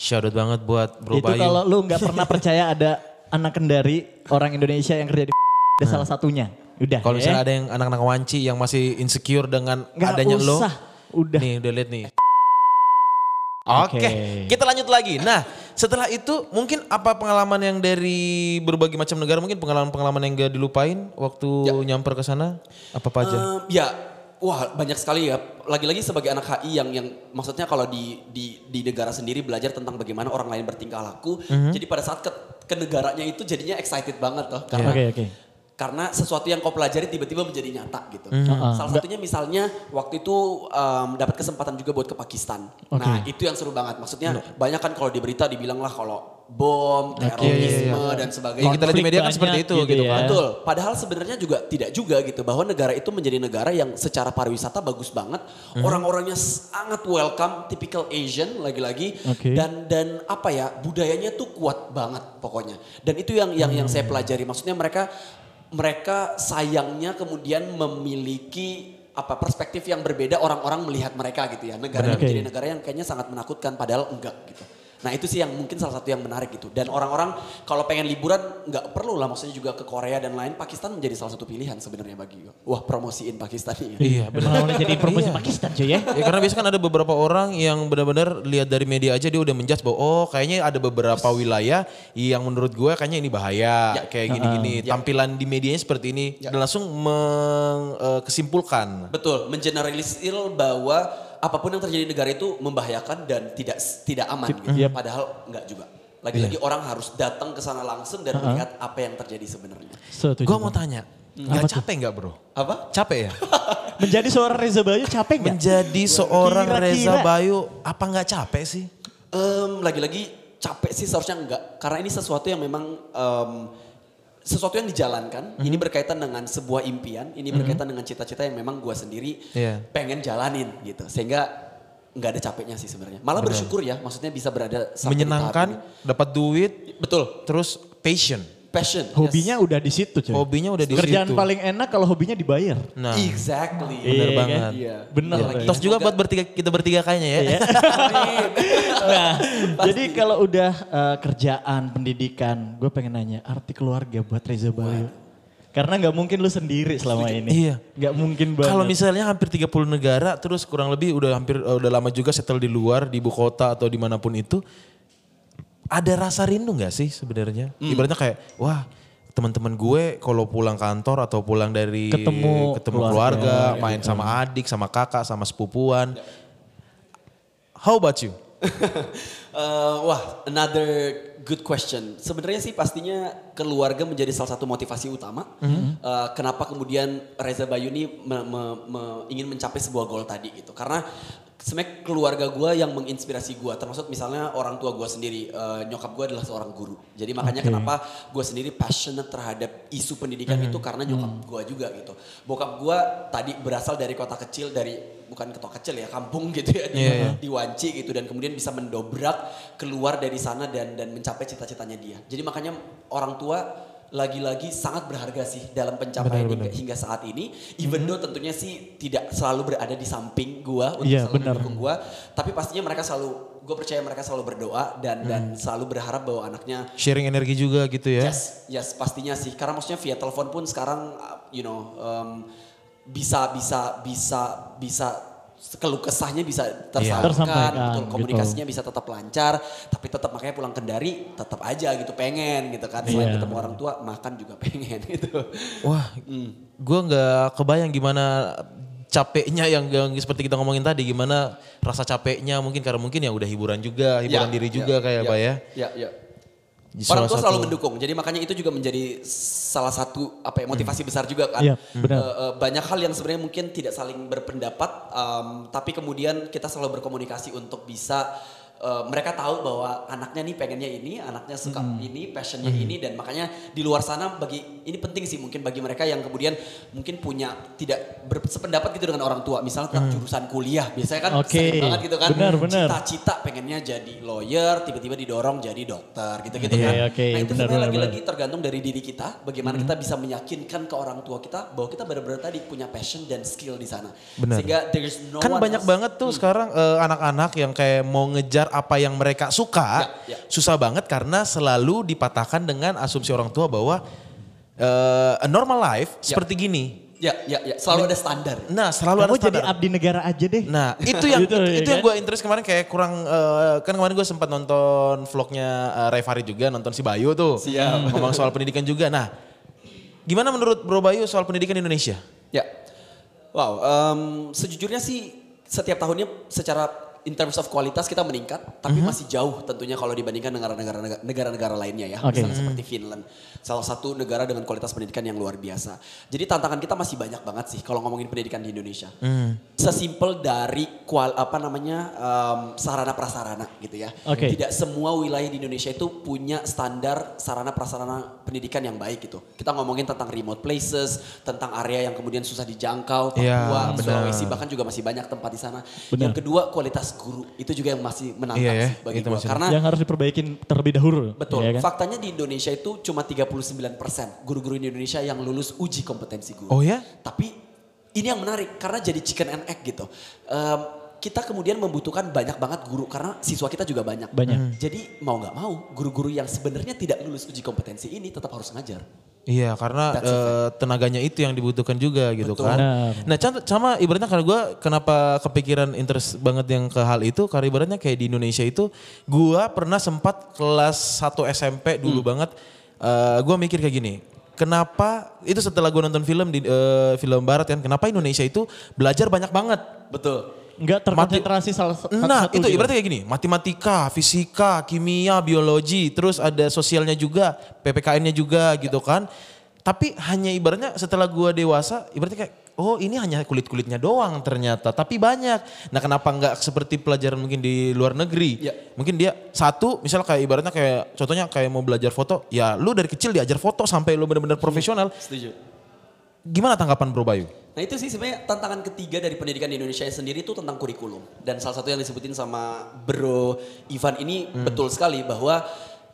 Shout out banget buat Bro Itu Bayu. kalau lu nggak pernah percaya ada anak kendari orang Indonesia yang kerja di ada salah satunya. Udah. Kalau ya. misalnya ada yang anak-anak wanci yang masih insecure dengan Nggak adanya lo. usah. Udah. Nih udah lihat nih. Oke. Oke, kita lanjut lagi. Nah, setelah itu mungkin apa pengalaman yang dari berbagai macam negara, mungkin pengalaman-pengalaman yang gak dilupain waktu nyamper ke sana? Apa apa aja? Ehm, ya, wah banyak sekali ya. Lagi-lagi sebagai anak HI yang yang maksudnya kalau di di di negara sendiri belajar tentang bagaimana orang lain bertingkah laku. Jadi pada saat ke, ke negaranya itu jadinya excited banget loh. Karena Oke, oke. Karena sesuatu yang kau pelajari tiba-tiba menjadi nyata gitu. Ah, Salah satunya misalnya waktu itu em, dapat kesempatan juga buat ke Pakistan. Oke. Nah itu yang seru banget. Maksudnya banyak kan kalau di berita dibilang lah kalau bom, terorisme dan sebagainya. Yang kita lihat di media kan Konflik seperti itu gitu gitu ya. kan. Betul. Padahal sebenarnya juga tidak juga gitu bahwa negara itu menjadi negara yang secara pariwisata bagus banget, Mhm. orang-orangnya sangat welcome, typical Asian lagi-lagi Oke. dan dan apa ya budayanya tuh kuat banget pokoknya. Dan itu yang yang yang Hmm. saya pelajari. Maksudnya mereka mereka sayangnya kemudian memiliki apa perspektif yang berbeda orang-orang melihat mereka gitu ya. Negaranya Benar. menjadi negara yang kayaknya sangat menakutkan padahal enggak gitu. Nah itu sih yang mungkin salah satu yang menarik gitu. Dan orang-orang kalau pengen liburan nggak perlu lah maksudnya juga ke Korea dan lain. Pakistan menjadi salah satu pilihan sebenarnya bagi gue. Wah promosiin Pakistan nih. Iya, benar. Jadi promosi Pakistan cuy ya. Ya karena biasanya kan ada beberapa orang yang benar-benar lihat dari media aja dia udah menjudge bahwa oh kayaknya ada beberapa wilayah yang menurut gue kayaknya ini bahaya Ya. kayak gini-gini. Tampilan di medianya seperti ini dan langsung mengkesimpulan. Betul, mengeneralisir bahwa apa pun yang terjadi di negara itu membahayakan dan tidak tidak aman gitu. Yep. Padahal enggak juga. Lagi-lagi orang harus datang ke sana langsung dan melihat apa yang terjadi sebenarnya. Setuju. Gue mau tanya, nggak capek nggak bro? Apa? Capek ya? Menjadi seorang Reza Bayu capek nggak? Menjadi seorang Kira-kira. Reza Bayu apa nggak capek sih? Em, lagi-lagi capek sih seharusnya enggak karena ini sesuatu yang memang em, sesuatu yang dijalankan ini berkaitan dengan sebuah impian ini berkaitan dengan cita-cita yang memang gua sendiri Iya. pengen jalanin gitu. Sehingga nggak ada capeknya sih sebenarnya. Malah bersyukur ya maksudnya bisa berada Menyenangkan, dapat duit, betul. terus passion. Passion Hobinya udah di situ cuy. Hobinya udah di Kerjaan situ. paling enak kalau hobinya dibayar. Nah, yes. exactly bener Iya, banget. kan? Iya. Bener. Iya, Coy. lagi. Tos juga buat bertiga kita bertiga kayaknya ya. Iya. nah, jadi kalau udah eh, kerjaan, pendidikan, gue pengen nanya arti keluarga buat Reza Bayu. Karena nggak mungkin lu sendiri selama ini. Iya. Nggak mungkin banget. Kalau misalnya hampir 30 negara terus kurang lebih udah hampir uh, udah lama juga settle di luar di ibu kota atau di mana pun itu ada rasa rindu nggak sih sebenarnya? Hmm. Ibaratnya kayak wah teman-teman gue kalau pulang kantor atau pulang dari Ketemu ketemu keluarga, keluarga, main sama adik, sama kakak, sama sepupuan. How about you? Eh, wah, another good question. Sebenarnya sih pastinya keluarga menjadi salah satu motivasi utama. Eh, kenapa kemudian Reza Bayu ini me- me- me- ingin mencapai sebuah goal tadi gitu? Karena sebenarnya keluarga gue yang menginspirasi gue, termasuk misalnya orang tua gue sendiri. Eh, nyokap gue adalah seorang guru. Jadi makanya kenapa gue sendiri passionate terhadap isu pendidikan itu karena nyokap gue juga gitu. Bokap gue tadi berasal dari kota kecil dari bukan kota kecil ya, kampung gitu ya di, Iya, iya. di Wanci gitu dan kemudian bisa mendobrak keluar dari sana dan dan mencapai cita-citanya dia. Jadi makanya orang tua lagi-lagi sangat berharga sih dalam pencapaian hingga, hingga saat ini. Even though tentunya sih tidak selalu berada di samping gua untuk Iya, selalu benar. mendukung gua, tapi pastinya mereka selalu gue percaya mereka selalu berdoa dan dan selalu berharap bahwa anaknya Sharing energi juga gitu ya. Yes, yes pastinya sih. Karena maksudnya via telepon pun sekarang, uh, you know, um, bisa bisa bisa bisa keluh kesahnya bisa tersampaikan, Tersampaikan, betul, gitu. komunikasinya bisa tetap lancar, tapi tetap makanya pulang kendari tetap aja gitu pengen gitu kan. Selain Iya. ketemu orang tua, makan juga pengen gitu. Wah, gue nggak kebayang gimana capeknya yang, yang seperti kita ngomongin tadi, gimana rasa capeknya mungkin karena mungkin ya udah hiburan juga, hiburan Ya, diri ya, juga kayak ya, apa ya. Ya, ya. Orang tua satu- selalu mendukung. Jadi makanya itu juga menjadi salah satu apa ya motivasi besar juga kan. Iya, benar. Eh, eh, banyak hal yang sebenarnya mungkin tidak saling berpendapat, em, tapi kemudian kita selalu berkomunikasi untuk bisa eh, mereka tahu bahwa anaknya nih pengennya ini, anaknya suka ini, passionnya ini, dan makanya di luar sana bagi ini penting sih mungkin bagi mereka yang kemudian mungkin punya tidak bersependapat gitu dengan orang tua, misalnya tentang jurusan kuliah, biasanya kan Oke, sering banget gitu kan, cita-cita pengennya jadi lawyer, tiba-tiba didorong jadi dokter, gitu-gitu Oke, kan. oke, nah itu benar, sebenarnya benar, lagi-lagi tergantung dari diri kita, bagaimana kita bisa meyakinkan ke orang tua kita bahwa kita benar-benar tadi punya passion dan skill di sana. Benar. Sehingga there's no kan one banyak else- banget tuh sekarang eh, anak-anak yang kayak mau ngejar apa yang mereka suka, Ya, ya. susah banget karena selalu dipatahkan dengan asumsi orang tua bahwa eh, a normal life Ya. seperti gini. Ya, ya, ya, selalu ada standar. Nah, selalu Kamu ada jadi standar. abdi negara aja deh. Nah, itu yang Gitu, itu, ya itu yang kan? gue interest kemarin kayak kurang eh, kan kemarin gue sempat nonton vlognya uh, Ray Farid juga nonton si Bayu tuh. Siap. Ngomong soal pendidikan juga. Nah, gimana menurut Bro Bayu soal pendidikan di Indonesia? Ya. Wow, em, sejujurnya sih setiap tahunnya secara in terms of kualitas kita meningkat, tapi masih jauh tentunya kalau dibandingkan negara-negara negara-negara lainnya ya, Oke. misalnya seperti Finland, salah satu negara dengan kualitas pendidikan yang luar biasa. Jadi tantangan kita masih banyak banget sih kalau ngomongin pendidikan di Indonesia. Sesimpel dari kual apa namanya em, sarana prasarana gitu ya. Oke. Tidak semua wilayah di Indonesia itu punya standar sarana prasarana pendidikan yang baik gitu. Kita ngomongin tentang remote places, tentang area yang kemudian susah dijangkau, Papua, Iya, benar. Sulawesi bahkan juga masih banyak tempat di sana. Benar. Yang kedua kualitas guru itu juga yang masih menantang Iya ya, sih bagi masih- Karena yang harus diperbaikin terlebih dahulu. betul, ya kan? faktanya di Indonesia itu cuma 39% guru-guru di Indonesia yang lulus uji kompetensi guru. Oh ya? Tapi ini yang menarik karena jadi chicken and egg gitu. Em, kita kemudian membutuhkan banyak banget guru karena siswa kita juga banyak. Banyak. Jadi mau nggak mau guru-guru yang sebenarnya tidak lulus uji kompetensi ini tetap harus ngajar. Iya karena That's eh, tenaganya itu yang dibutuhkan juga gitu Betul. kan. Nah contoh- sama ibaratnya karena gue kenapa kepikiran interest banget yang ke hal itu karena ibaratnya kayak di Indonesia itu gue pernah sempat kelas 1 SMP dulu banget gue mikir kayak gini. Kenapa itu setelah gue nonton film di eh, film barat kan kenapa Indonesia itu belajar banyak banget. Betul. Enggak terkonsentrasi salah satu. Nah satu itu gitu. ibaratnya kayak gini, matematika, fisika, kimia, biologi, terus ada sosialnya juga, PPKN-nya juga gitu kan. Tapi hanya ibaratnya setelah gua dewasa, ibaratnya kayak oh ini hanya kulit-kulitnya doang ternyata, tapi banyak. Nah kenapa nggak seperti pelajaran mungkin di luar negeri? Ya. Mungkin dia satu, misal kayak ibaratnya kayak contohnya kayak mau belajar foto, ya lu dari kecil diajar foto sampai lu benar-benar profesional. Setuju. Gimana tanggapan Bro Bayu? Nah itu sih sebenarnya tantangan ketiga dari pendidikan di Indonesia sendiri itu tentang kurikulum. Dan salah satu yang disebutin sama Bro Ivan ini betul sekali bahwa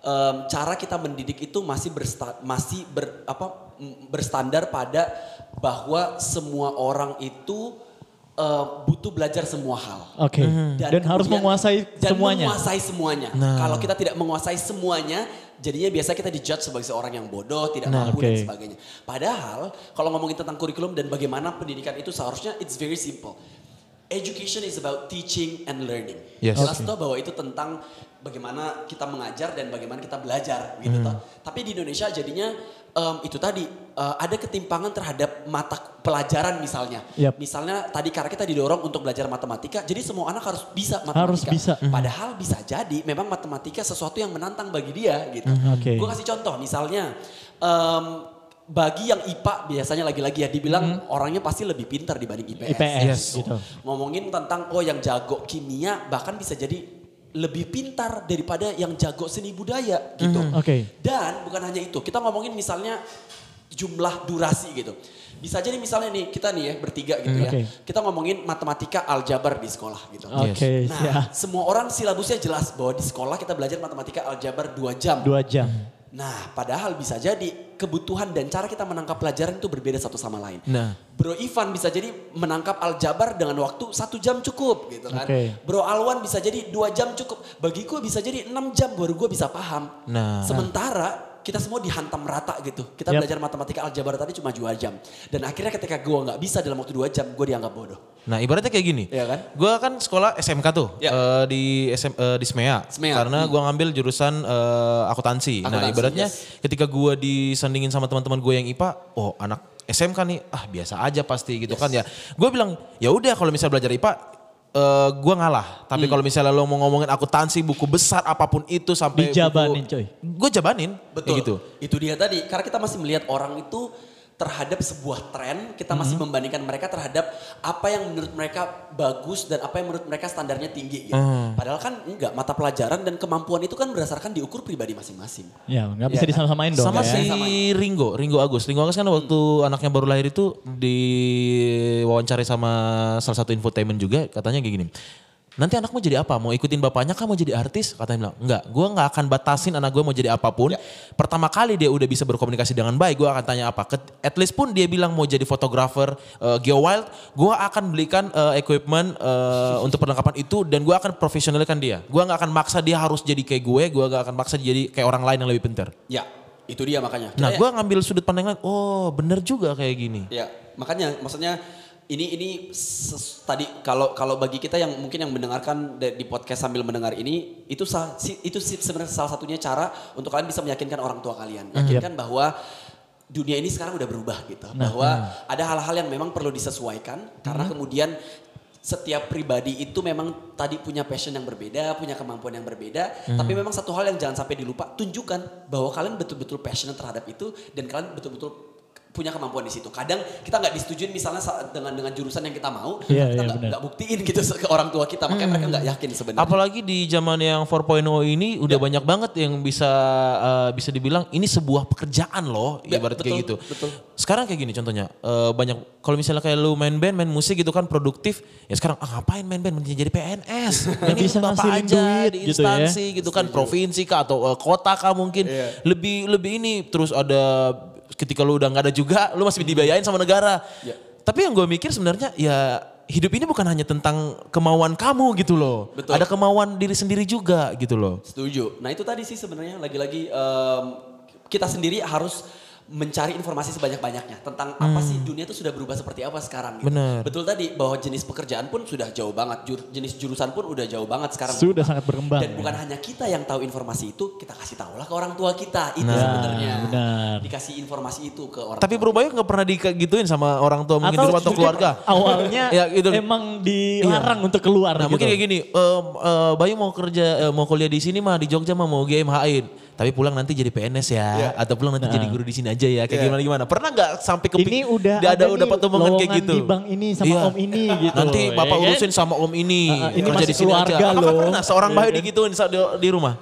em, cara kita mendidik itu masih bersta, masih ber, apa, berstandar pada bahwa semua orang itu eh, butuh belajar semua hal. Oke. Dan, harus kemudian- menguasai dan semuanya. menguasai semuanya. Nah. Kalau kita tidak menguasai semuanya, jadinya biasa kita dijudge sebagai seorang yang bodoh, tidak Nah, mampu oke. dan sebagainya. Padahal kalau ngomongin tentang kurikulum dan bagaimana pendidikan itu seharusnya it's very simple. Education is about teaching and learning. Yes. Jelas Oke. toh bahwa itu tentang bagaimana kita mengajar dan bagaimana kita belajar gitu toh. Tapi di Indonesia jadinya em, itu tadi eh, ada ketimpangan terhadap mata pelajaran misalnya. Yap. Misalnya tadi karena kita didorong untuk belajar matematika, jadi semua anak harus bisa matematika. Harus bisa. Padahal bisa jadi memang matematika sesuatu yang menantang bagi dia gitu. Oke. Gue kasih contoh misalnya em, bagi yang IPA biasanya lagi-lagi ya dibilang orangnya pasti lebih pintar dibanding IPS. IPS Yes. gitu. Ngomongin tentang oh yang jago kimia bahkan bisa jadi lebih pintar daripada yang jago seni budaya gitu. Oke. Dan bukan hanya itu, kita ngomongin misalnya jumlah durasi gitu. Bisa jadi misalnya nih kita nih ya bertiga gitu ya. Oke. Kita ngomongin matematika aljabar di sekolah gitu. Oke, Nah, siap. semua orang silabusnya jelas bahwa di sekolah kita belajar matematika aljabar 2 jam. Dua jam. Nah, padahal bisa jadi kebutuhan dan cara kita menangkap pelajaran itu berbeda satu sama lain. Nah. Bro Ivan bisa jadi menangkap aljabar dengan waktu satu jam cukup gitu kan. Oke. Bro Alwan bisa jadi dua jam cukup. Bagi gue bisa jadi enam jam baru gue bisa paham. Nah. Sementara kita semua dihantam rata gitu. Kita Yap. belajar matematika aljabar tadi cuma dua jam. Dan akhirnya ketika gue nggak bisa dalam waktu dua jam, gue dianggap bodoh. Nah ibaratnya kayak gini. Iya kan? Gue kan sekolah SMK tuh Ya. eh, di SM, eh, di SMEA. SMEA, Karena hmm. gue ngambil jurusan eh, akuntansi. Nah Akuntansi, ibaratnya yes. ketika gue disandingin sama teman-teman gue yang IPA, oh anak SMK nih, ah biasa aja pasti gitu Yes. kan ya. Gue bilang ya udah kalau misalnya belajar IPA eh gua ngalah. Tapi kalau misalnya lo mau ngomongin akuntansi, buku besar apa pun itu sampai Dijabanin, buku, coy. Gue jabanin. Kayak Betul. gitu. Itu dia tadi. Karena kita masih melihat orang itu terhadap sebuah tren, kita masih Mhm. membandingkan mereka terhadap apa yang menurut mereka bagus dan apa yang menurut mereka standarnya tinggi gitu. Mhm. Padahal kan enggak, mata pelajaran dan kemampuan itu kan berdasarkan diukur pribadi masing-masing. Ya nggak bisa Iya kan? disama-samain dong Sama ya. si Ringo, Ringo Agus. Ringo Agus kan waktu anaknya baru lahir itu diwawancari sama salah satu infotainment juga katanya kayak gini. Nanti anak mau jadi apa? Mau ikutin bapaknya kah mau jadi artis? Katanya bilang, enggak. Gue nggak akan batasin anak gue mau jadi apa pun. Pertama kali dia udah bisa berkomunikasi dengan baik, gue akan tanya apa. At least pun dia bilang mau jadi fotografer uh, Geo Wild, gue akan belikan uh, equipment uh, untuk perlengkapan itu dan gue akan profesionalkan dia. Gue nggak akan maksa dia harus jadi kayak gue, gue nggak akan maksa dia jadi kayak orang lain yang lebih pintar. Ya, itu dia makanya. Nah, gue ngambil sudut pandang lain. Oh, bener juga kayak gini. Ya, makanya maksudnya ini ini ses- tadi kalau kalau bagi kita yang mungkin yang mendengarkan de- di podcast sambil mendengar ini itu sa- si- itu sih sebenarnya salah satunya cara untuk kalian bisa meyakinkan orang tua kalian. Yakinkan bahwa dunia ini sekarang udah berubah gitu. bahwa ada hal-hal yang memang perlu disesuaikan karena kemudian setiap pribadi itu memang tadi punya passion yang berbeda, punya kemampuan yang berbeda, tapi memang satu hal yang jangan sampai dilupa, tunjukkan bahwa kalian betul-betul passionate terhadap itu dan kalian betul-betul punya kemampuan di situ. Kadang kita nggak disetujuin misalnya dengan dengan jurusan yang kita mau, Iya, kita iya, nggak benar. nggak buktiin gitu ke orang tua kita, makanya mereka nggak yakin sebenarnya. Apalagi di zaman yang 4.0 ini udah banyak banget yang bisa uh, bisa dibilang ini sebuah pekerjaan loh, Ya, ibarat kayak betul, gitu. betul. Sekarang kayak gini contohnya, uh, banyak kalau misalnya kayak lu main band, main musik gitu kan produktif, ya sekarang ah, ngapain main band mending jadi PNS. Ini bisa bapak ngasilin aja duit di gitu ya. instansi gitu, kan, provinsi kah atau uh, kota kah mungkin. Iya. Lebih lebih ini terus ada ketika lu udah nggak ada juga, lu masih dibayain sama negara. Ya. Tapi yang gue mikir sebenarnya ya hidup ini bukan hanya tentang kemauan kamu gitu loh. Betul. Ada kemauan diri sendiri juga gitu loh. Setuju. Nah itu tadi sih sebenarnya lagi-lagi em, kita sendiri harus mencari informasi sebanyak-banyaknya tentang apa sih dunia itu sudah berubah seperti apa sekarang. Gitu. Benar. Betul tadi bahwa jenis pekerjaan pun sudah jauh banget, Jur- jenis jurusan pun udah jauh banget sekarang. Sudah sangat berkembang. Dan ya. bukan hanya kita yang tahu informasi itu, kita kasih tahu lah ke orang tua kita. Itu Nah, sebenarnya. benar. Dikasih informasi itu ke orang Tapi Bayu nggak pernah digituin sama orang tua mungkin di rumah atau keluarga. Awalnya Ya, gitu. emang dilarang untuk keluar Nah gitu. mungkin kayak gini, em, eh, Bayu mau kerja, eh, mau kuliah di sini mah di Jogja mah mau GMH-in. Tapi pulang nanti jadi PNS ya, atau pulang nanti jadi guru di sini aja ya, kayak gimana gimana. Pernah nggak sampai ke ini udah ada, ada udah dapat omongan kayak gitu. di bank ini sama Iya. om ini gitu. Nanti ya bapak kan? urusin sama om ini, ah, ini kerja masih di sini aja. keluarga Apakah loh. pernah seorang Bayu Iya kan? digituin saat di, di rumah?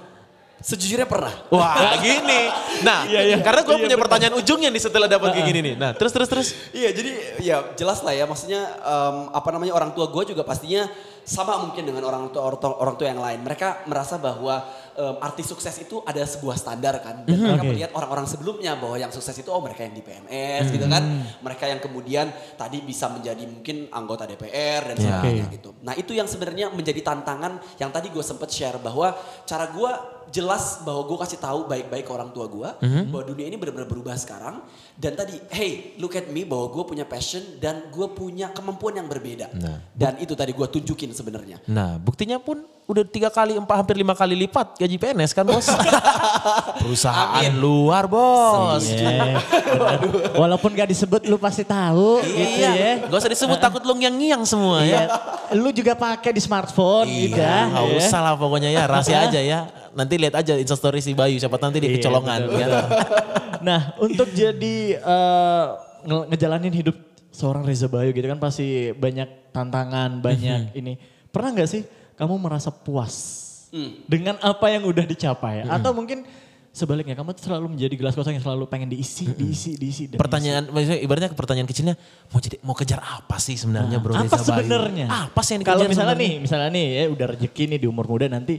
Sejujurnya pernah. Wah gini. Nah, Iya, iya. karena gue Iya, punya pertanyaan ujungnya nih setelah dapat kayak gini nih. Nah, terus terus terus. Iya jadi ya jelas lah ya maksudnya em, apa namanya orang tua gue juga pastinya sama mungkin dengan orang tua orang tua, orang tua yang lain. Mereka merasa bahwa em, artis sukses itu ada sebuah standar kan. Dan mereka Oke. melihat orang-orang sebelumnya bahwa yang sukses itu oh mereka yang di PNS gitu kan. Mereka yang kemudian tadi bisa menjadi mungkin anggota DPR dan Ya. sebagainya Oke. gitu. Nah itu yang sebenarnya menjadi tantangan yang tadi gue sempet share bahwa cara gue jelas bahwa gue kasih tahu baik-baik ke orang tua gue bahwa dunia ini benar-benar berubah sekarang dan tadi hey look at me bahwa gue punya passion dan gue punya kemampuan yang berbeda Nah. dan itu tadi gue tunjukin sebenarnya Nah, buktinya pun udah tiga kali, empat, hampir lima kali lipat gaji PNS kan bos. Perusahaan Amin. luar bos. Iya. Walaupun gak disebut lu pasti tahu gitu ya. Iya, gak usah disebut takut lu ngiang-ngiang semua ya. Lu juga pakai di smartphone gitu Iya, ya. nggak ya. usah lah pokoknya ya, rahasia aja ya. Nanti lihat aja instastory si Bayu, siapa nanti dia Iya, kecolongan. betul, ya. Nah untuk jadi eh, nge- ngejalanin hidup seorang Reza Bayu gitu kan pasti banyak tantangan, banyak Mhm. ini. Pernah nggak sih kamu merasa puas Hmm. dengan apa yang udah dicapai? Atau mungkin sebaliknya kamu tuh selalu menjadi gelas kosong yang selalu pengen diisi, diisi, diisi. dan Pertanyaan, maksudnya ibaratnya pertanyaan kecilnya, mau jadi mau kejar apa sih sebenarnya Bro apa Reza Bayu? sebenarnya? Apa sih yang dikejar Kalau misalnya sebenarnya? nih, misalnya nih ya udah rezeki nih di umur muda nanti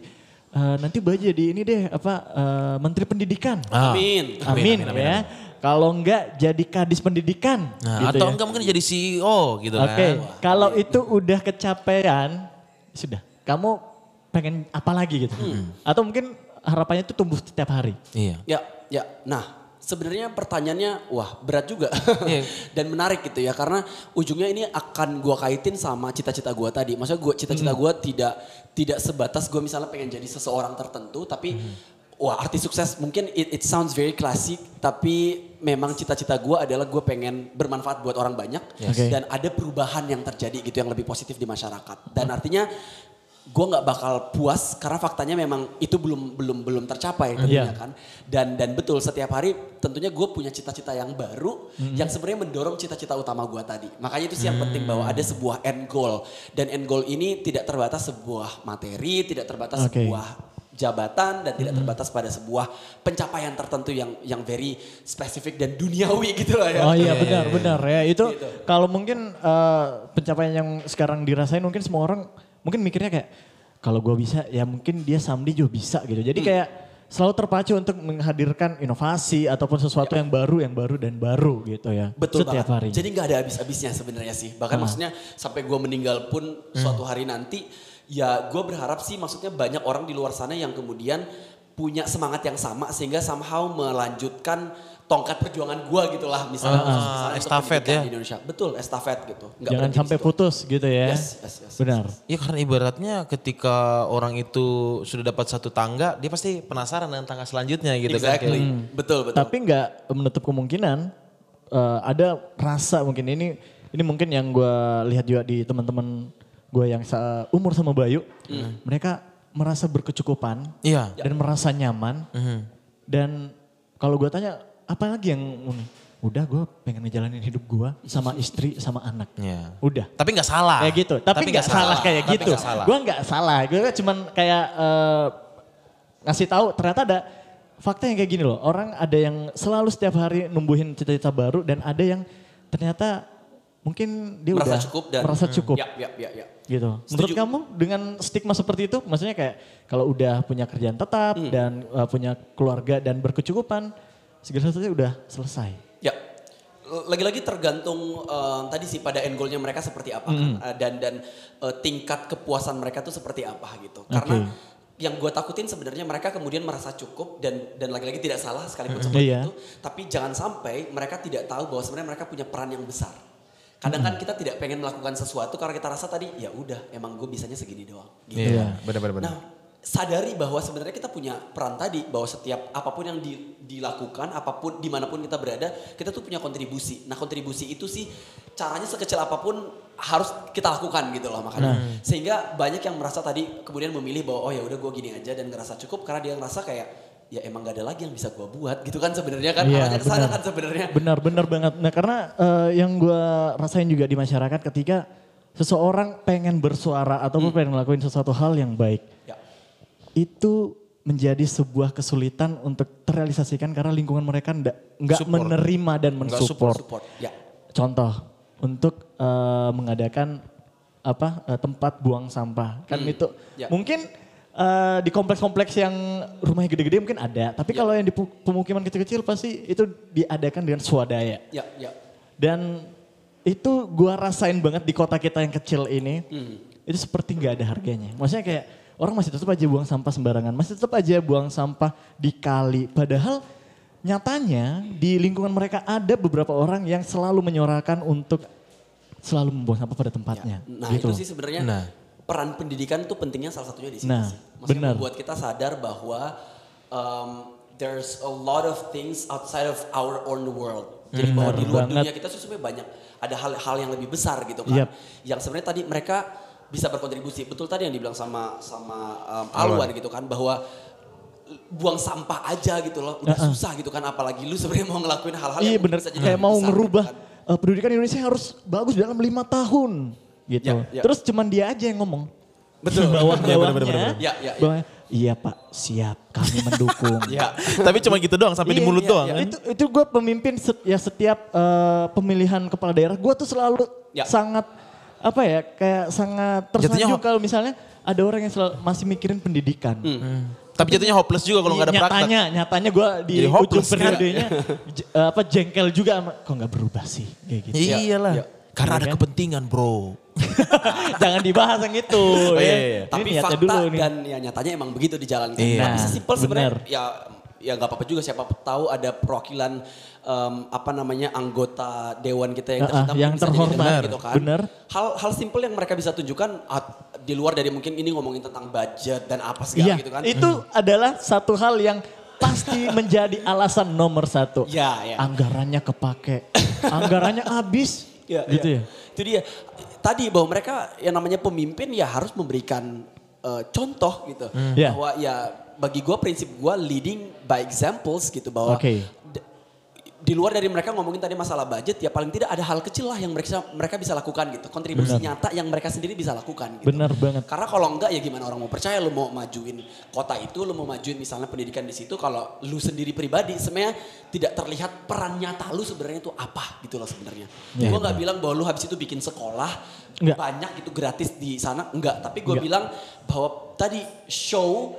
eh, nanti Bayu jadi ini deh apa eh, Menteri Pendidikan. Ah. amin Amin, amin, amin, ya. Kalau enggak jadi kadis pendidikan. Nah, gitu atau ya. enggak mungkin jadi CEO gitu Oke, kan. kalau itu udah kecapean, sudah. Kamu pengen apa lagi gitu? Atau mungkin harapannya itu tumbuh setiap hari. Iya. ya ya nah sebenarnya pertanyaannya wah berat juga Iya. dan menarik gitu ya karena ujungnya ini akan gue kaitin sama cita-cita gue tadi maksudnya gue cita-cita gue tidak tidak sebatas gue misalnya pengen jadi seseorang tertentu tapi Wah artis sukses mungkin it, it sounds very classic tapi memang cita-cita gue adalah gue pengen bermanfaat buat orang banyak Yes. Oke. dan ada perubahan yang terjadi gitu yang lebih positif di masyarakat dan artinya gue nggak bakal puas karena faktanya memang itu belum belum belum tercapai tentunya Iya. kan dan dan betul setiap hari tentunya gue punya cita-cita yang baru Mm-hmm. yang sebenarnya mendorong cita-cita utama gue tadi makanya itu sih yang penting bahwa ada sebuah end goal dan end goal ini tidak terbatas sebuah materi tidak terbatas. Mm-hmm. sebuah jabatan dan tidak terbatas pada sebuah pencapaian tertentu yang yang very spesifik dan duniawi gitu lah ya. Oh iya benar benar ya itu Gitu. kalau mungkin eh, pencapaian yang sekarang dirasain mungkin semua orang mungkin mikirnya kayak kalau gue bisa ya mungkin dia Samdi juga bisa gitu. Jadi Hmm. kayak selalu terpacu untuk menghadirkan inovasi ataupun sesuatu yang baru yang baru dan baru gitu ya. Ya. Betul Setiap banget. hari. Jadi nggak ada habis-habisnya sebenarnya sih. Bahkan maksudnya sampai gue meninggal pun suatu hari nanti, ya gue berharap sih maksudnya banyak orang di luar sana yang kemudian punya semangat yang sama sehingga somehow melanjutkan tongkat perjuangan gue gitu lah misalnya. Ah, khusus misalnya untuk estafet ya. Di Indonesia. Betul, estafet gitu. Nggak Jangan sampai situ. putus gitu ya. Yes, yes, yes, Benar. Ya karena ibaratnya ketika orang itu sudah dapat satu tangga, dia pasti penasaran dengan tangga selanjutnya gitu kan. Exactly. Kayak- Betul, betul. Tapi nggak menutup kemungkinan eh, ada rasa mungkin ini ini mungkin yang gue lihat juga di teman-teman gue yang umur sama Bayu, mereka merasa berkecukupan Iya. dan merasa nyaman Mhm. dan kalau gue tanya apa lagi yang udah gue pengen ngejalanin hidup gue sama istri sama anak, Iya. udah. Tapi nggak salah. Kayak gitu, tapi nggak salah, kayak Tapi gitu. salah. Gue nggak salah, gue cuman kayak eh, ngasih tahu ternyata ada fakta yang kayak gini loh. Orang ada yang selalu setiap hari numbuhin cita-cita baru dan ada yang ternyata mungkin dia Merasa udah cukup dan- merasa cukup Ya, ya, ya, ya. Gitu. Menurut Setuju. kamu dengan stigma seperti itu, maksudnya kayak kalau udah punya kerjaan tetap Hmm. dan uh, punya keluarga dan berkecukupan, segala sesuatunya udah selesai. Ya, lagi-lagi tergantung eh, tadi sih pada end goalnya mereka seperti apa kan Hmm. Eh, dan dan eh, tingkat kepuasan mereka tuh seperti apa gitu. Karena yang gue takutin sebenarnya mereka kemudian merasa cukup dan dan lagi-lagi tidak salah sekalipun seperti Iya. itu. Tapi jangan sampai mereka tidak tahu bahwa sebenarnya mereka punya peran yang besar. Kadang kan kita tidak pengen melakukan sesuatu karena kita rasa tadi ya udah emang gue bisanya segini doang. Gitu. Iya, benar-benar. Nah, sadari bahwa sebenarnya kita punya peran tadi bahwa setiap apa pun yang di- dilakukan, apa pun di mana pun kita berada, kita tuh punya kontribusi. Nah, kontribusi itu sih caranya sekecil apa pun harus kita lakukan gitu loh makanya. Sehingga banyak yang merasa tadi kemudian memilih bahwa oh ya udah gue gini aja dan ngerasa cukup karena dia ngerasa kayak ya emang gak ada lagi yang bisa gue buat gitu kan sebenarnya kan Iya, arahnya ke sana benar. kan sebenarnya. Benar, benar banget. Nah karena eh, yang gue rasain juga di masyarakat ketika seseorang pengen bersuara ataupun pengen ngelakuin sesuatu hal yang baik, Ya. itu menjadi sebuah kesulitan untuk terrealisasikan karena lingkungan mereka nggak Support. menerima dan mensupport. Support. Ya. Contoh untuk eh, mengadakan apa eh, tempat buang sampah kan itu Ya. mungkin eh, di kompleks-kompleks yang rumahnya gede-gede mungkin ada, tapi Ya. kalau yang di pemukiman kecil-kecil pasti itu diadakan dengan swadaya. Ya, ya. Dan itu gua rasain banget di kota kita yang kecil ini. Hmm. Itu seperti nggak ada harganya. Maksudnya kayak orang masih tetap aja buang sampah sembarangan, masih tetap aja buang sampah di kali. Padahal nyatanya di lingkungan mereka ada beberapa orang yang selalu menyorakan untuk selalu membuang sampah pada tempatnya. Nah gitu. itu sih sebenarnya Nah. Peran pendidikan itu pentingnya salah satunya di situ Nah, sih. Maksudnya benar. membuat kita sadar bahwa um, there's a lot of things outside of our own world. Jadi bahwa di Benar luar banget. dunia kita sebenarnya banyak ada hal-hal yang lebih besar gitu kan. Yap. Yang sebenarnya tadi mereka bisa berkontribusi. Betul tadi yang dibilang sama sama um, Alwan gitu kan bahwa buang sampah aja gitu loh udah susah gitu kan apalagi lu sebenarnya mau ngelakuin hal-hal Iya yang bener, bisa jadi kayak mau besar, ngerubah gitu kan. eh, pendidikan Indonesia harus bagus dalam lima tahun gitu. Ya, ya. Terus cuman dia aja yang ngomong. Betul. Bawah-bawahnya. Ya, ya, ya. bawah- Iya pak, siap kami mendukung. Ya. Tapi cuma gitu doang sampai di Iya, mulut iya, doang. iya. kan? Itu itu gue pemimpin set- ya setiap eh, pemilihan kepala daerah, gue tuh selalu Ya. sangat apa ya kayak sangat tersanjung kalau misalnya ada orang yang selalu masih mikirin pendidikan. Tapi jatuhnya hopeless juga kalau nggak ada praktek. nyatanya, nyatanya gue di Jadi ujung kan? periodenya apa jengkel juga sama, kok nggak berubah sih kayak gitu. Ya iyalah. Iya. Karena Iya ada kan? kepentingan bro. Jangan dibahas yang itu. Oh, ya. iya, iya. Tapi fakta dulu nih. dan ya nyatanya emang begitu dijalankan. Iya. Tapi sesimpel sebenarnya bener. ya ya nggak apa-apa juga siapa tahu ada perwakilan em, apa namanya anggota dewan kita yang tercinta yang bisa terhormat. gitu kan. Bener. Hal hal simpel yang mereka bisa tunjukkan ah, di luar dari mungkin ini ngomongin tentang budget dan apa segala Iya, gitu kan. itu adalah satu hal yang pasti menjadi alasan nomor satu. Ya, ya. Anggarannya kepake, anggarannya habis, Ya, gitu ya. Itu dia. Tadi bahwa mereka yang namanya pemimpin ya harus memberikan eh, contoh gitu. Ya. Bahwa ya bagi gue prinsip gue leading by examples gitu bahwa Oke. Di luar dari mereka ngomongin tadi masalah budget ya paling tidak ada hal kecil lah yang mereka mereka bisa lakukan gitu. Kontribusi nyata yang mereka sendiri bisa lakukan gitu. Benar banget. Karena kalau enggak ya gimana orang mau percaya lu mau majuin kota itu, lu mau majuin misalnya pendidikan di situ kalau lu sendiri pribadi sebenarnya tidak terlihat peran nyata lu sebenarnya itu apa gitu loh sebenarnya. Ya, gue nggak bilang bahwa lu habis itu bikin sekolah Enggak. banyak itu gratis di sana enggak, tapi gue bilang bahwa tadi show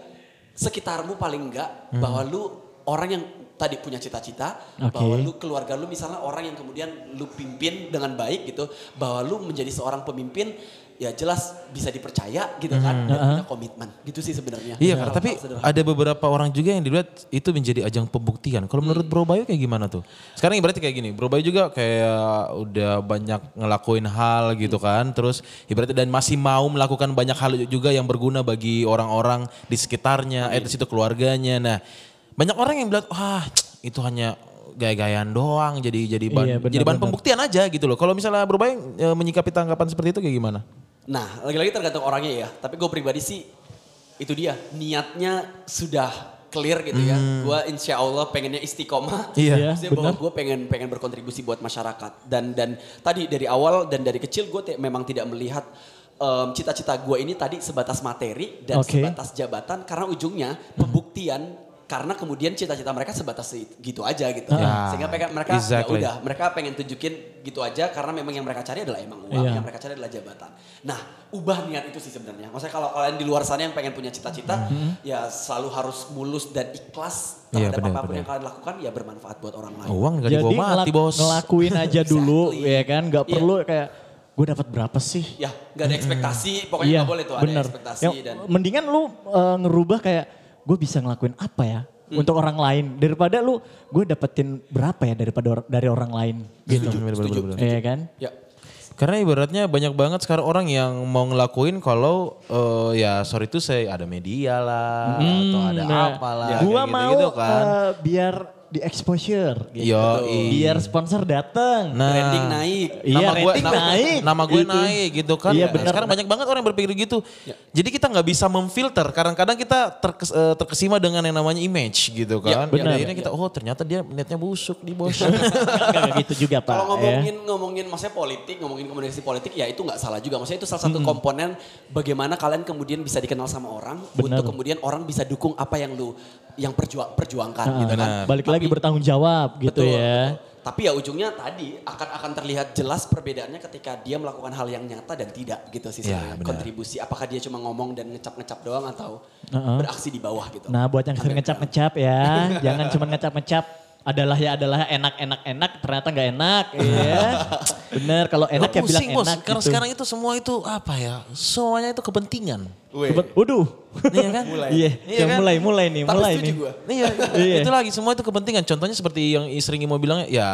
sekitarmu paling enggak bahwa lu orang yang tadi punya cita-cita Oke. bahwa lu keluarga lu misalnya orang yang kemudian lu pimpin dengan baik gitu bahwa lu menjadi seorang pemimpin ya jelas bisa dipercaya gitu kan dan punya komitmen gitu sih sebenarnya Iya, Hal-hal tapi sederhana. ada beberapa orang juga yang dilihat itu menjadi ajang pembuktian. Kalau menurut Bro Bayu kayak gimana tuh? Sekarang ibaratnya kayak gini, Bro Bayu juga kayak udah banyak ngelakuin hal gitu kan. Terus ibaratnya dan masih mau melakukan banyak hal juga yang berguna bagi orang-orang di sekitarnya, eh di situ keluarganya. Nah, banyak orang yang bilang, wah itu hanya gaya-gayaan doang jadi jadi bahan, Iya, benar, jadi bahan benar. pembuktian aja gitu loh. Kalau misalnya Bayu eh, menyikapi tanggapan seperti itu kayak gimana? Nah, lagi-lagi tergantung orangnya ya. Tapi gue pribadi sih itu dia niatnya sudah clear gitu ya. Gue insya Allah pengennya istiqomah. Iya. Iya, Maksudnya bahwa benar. gue pengen pengen berkontribusi buat masyarakat. Dan dan tadi dari awal dan dari kecil gue memang tidak melihat em, cita-cita gue ini tadi sebatas materi dan Oke. sebatas jabatan karena ujungnya pembuktian karena kemudian cita-cita mereka sebatas it- gitu aja gitu. Ya, Sehingga mereka mereka ya exactly. udah mereka pengen tunjukin gitu aja karena memang yang mereka cari adalah emang uang, Iya. yang mereka cari adalah jabatan. Nah, ubah niat itu sih sebenarnya. Maksudnya kalau kalian di luar sana yang pengen punya cita-cita, ya selalu harus mulus dan ikhlas Iya, terhadap benar, apa pun yang kalian lakukan, ya bermanfaat buat orang lain. Uang gak Jadi dibawa mati ngelak- bos. ngelakuin aja dulu Exactly. ya kan, nggak Iya. perlu kayak gue dapat berapa sih? Ya, nggak ada ekspektasi, pokoknya nggak boleh tuh ada Iya, bener. ekspektasi Yang dan mendingan lu uh, ngerubah kayak gue bisa ngelakuin apa ya Hmm. untuk orang lain daripada lu gue dapetin berapa ya daripada or- dari orang lain gitu. Iya kan? ya Karena ibaratnya banyak banget sekarang orang yang mau ngelakuin kalau eh, ya sorry itu saya ada media lah atau ada Nah, apalah gua kayak mau gitu-gitu kan. uh, biar di exposure gitu. Yoi. Biar sponsor datang. Nah, branding naik. Iya, nama gue nama, naik. nama gue Gitu. naik gitu kan. Iya, Nah, benar. Sekarang banyak banget orang yang berpikir gitu. Jadi kita nggak bisa memfilter. Kadang-kadang kita terkes- eh, terkesima dengan yang namanya image gitu kan. Ya, benar. akhirnya kita oh ternyata dia niatnya busuk di bos. Enggak gitu juga Pak. Kalau ya. ngomongin ngomongin maksudnya politik, ngomongin komunikasi politik ya itu nggak salah juga. Maksudnya itu salah satu komponen bagaimana kalian kemudian bisa dikenal sama orang Benar. untuk kemudian orang bisa dukung apa yang lu yang perjuang perjuangkan Ah, gitu kan. Balik lagi bertanggung jawab gitu Betul, ya. betul. Tapi ya ujungnya tadi akan akan terlihat jelas perbedaannya ketika dia melakukan hal yang nyata dan tidak gitu sih Ya, benar. kontribusi. Apakah dia cuma ngomong dan ngecap-ngecap doang atau Uh-uh. beraksi di bawah gitu. Nah buat yang sering ngecap-ngecap ya, jangan cuma ngecap-ngecap. Adalah ya adalah enak-enak-enak, ternyata nggak enak. ya. Bener, kalau enak ya bilang Pusing bos. enak Karena gitu. sekarang itu semua itu apa ya? Semuanya itu kepentingan. Weh. Kebet- Waduh. Iya kan? Mulai. Iya, Iya yang kan? mulai, mulai nih, Tapi mulai nih. gua. Iya, Iya. itu lagi semua itu kepentingan. Contohnya seperti yang sering mau bilang ya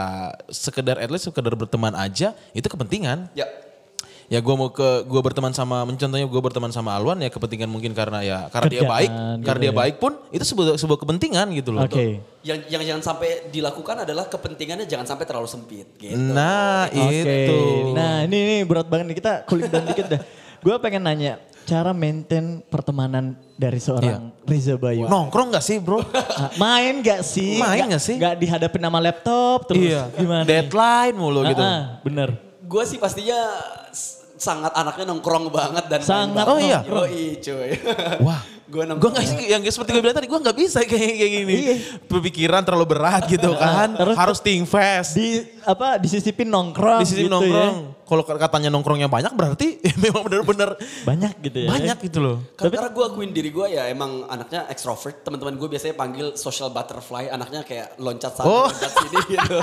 sekedar at least sekedar berteman aja itu kepentingan. Ya. Ya gue mau ke gue berteman sama contohnya gue berteman sama Alwan ya kepentingan mungkin karena ya karena dia Kerjaan baik, gitu karena dia ya. baik pun itu sebuah sebuah kepentingan gitu loh. Oke. Yang yang jangan sampai dilakukan adalah kepentingannya jangan sampai terlalu sempit gitu. Nah, Oke. itu. Nah ini, ini berat banget nih kita kulik dan dikit dah. Gue pengen nanya, cara maintain pertemanan dari seorang Riza Bayu. Nongkrong gak sih, Bro? Ah, main gak sih? Main nggak sih? Gak dihadapin nama laptop terus iya. gimana? Deadline mulu gitu. Ah, ah, bener. Gue sih pastinya sangat anaknya nongkrong banget dan Sangat. Oh iya? Yoi cuy. Wah, gue gue nongkrong. gak sih yang seperti gue bilang tadi gue gak bisa kayak kayak gini. Pemikiran terlalu berat gitu kan. Terus- Harus think fast. Di apa disisipin nongkrong Di sisi gitu nongkrong. ya. Kalau katanya nongkrongnya banyak berarti memang benar-benar Banyak gitu ya. banyak gitu loh. Karena gue akuin diri gue ya emang anaknya extrovert. Teman-teman gue biasanya panggil social butterfly. Anaknya kayak loncat sana, Oh. loncat sini gitu.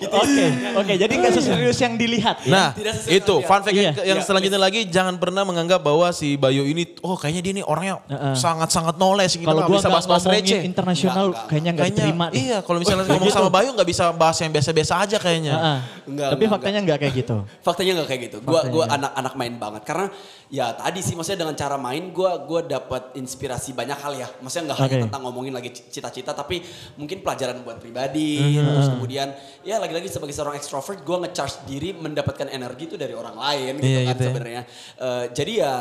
Itu Oke, oke. Jadi nggak seserius yang dilihat ya. Nah, Tidak itu fun fact Iya. yang, yang Iya, selanjutnya lagi jangan pernah menganggap bahwa si Bayu ini oh kayaknya dia nih orangnya sangat-sangat knowledge gitu Kalau gua bisa nggak bahas-bahas receh. internasional kayaknya nggak diterima. deh. iya kalau misalnya ngomong sama Bayu nggak bisa bahas yang biasa-biasa aja kayaknya. Ah, ah. Enggak, Tapi enggak, faktanya nggak kayak kayak gitu. Faktanya nggak kayak gitu. Gua Faktanya gua anak-anak main banget karena ya tadi sih maksudnya dengan cara main gua gua dapat inspirasi banyak hal ya. Maksudnya nggak hanya Oke. tentang ngomongin lagi cita-cita tapi mungkin pelajaran buat pribadi Mhm. terus kemudian ya lagi-lagi sebagai seorang extrovert gua ngecharge diri mendapatkan energi itu dari orang lain gitu Iya, kan gitu ya. sebenarnya. Eh, jadi ya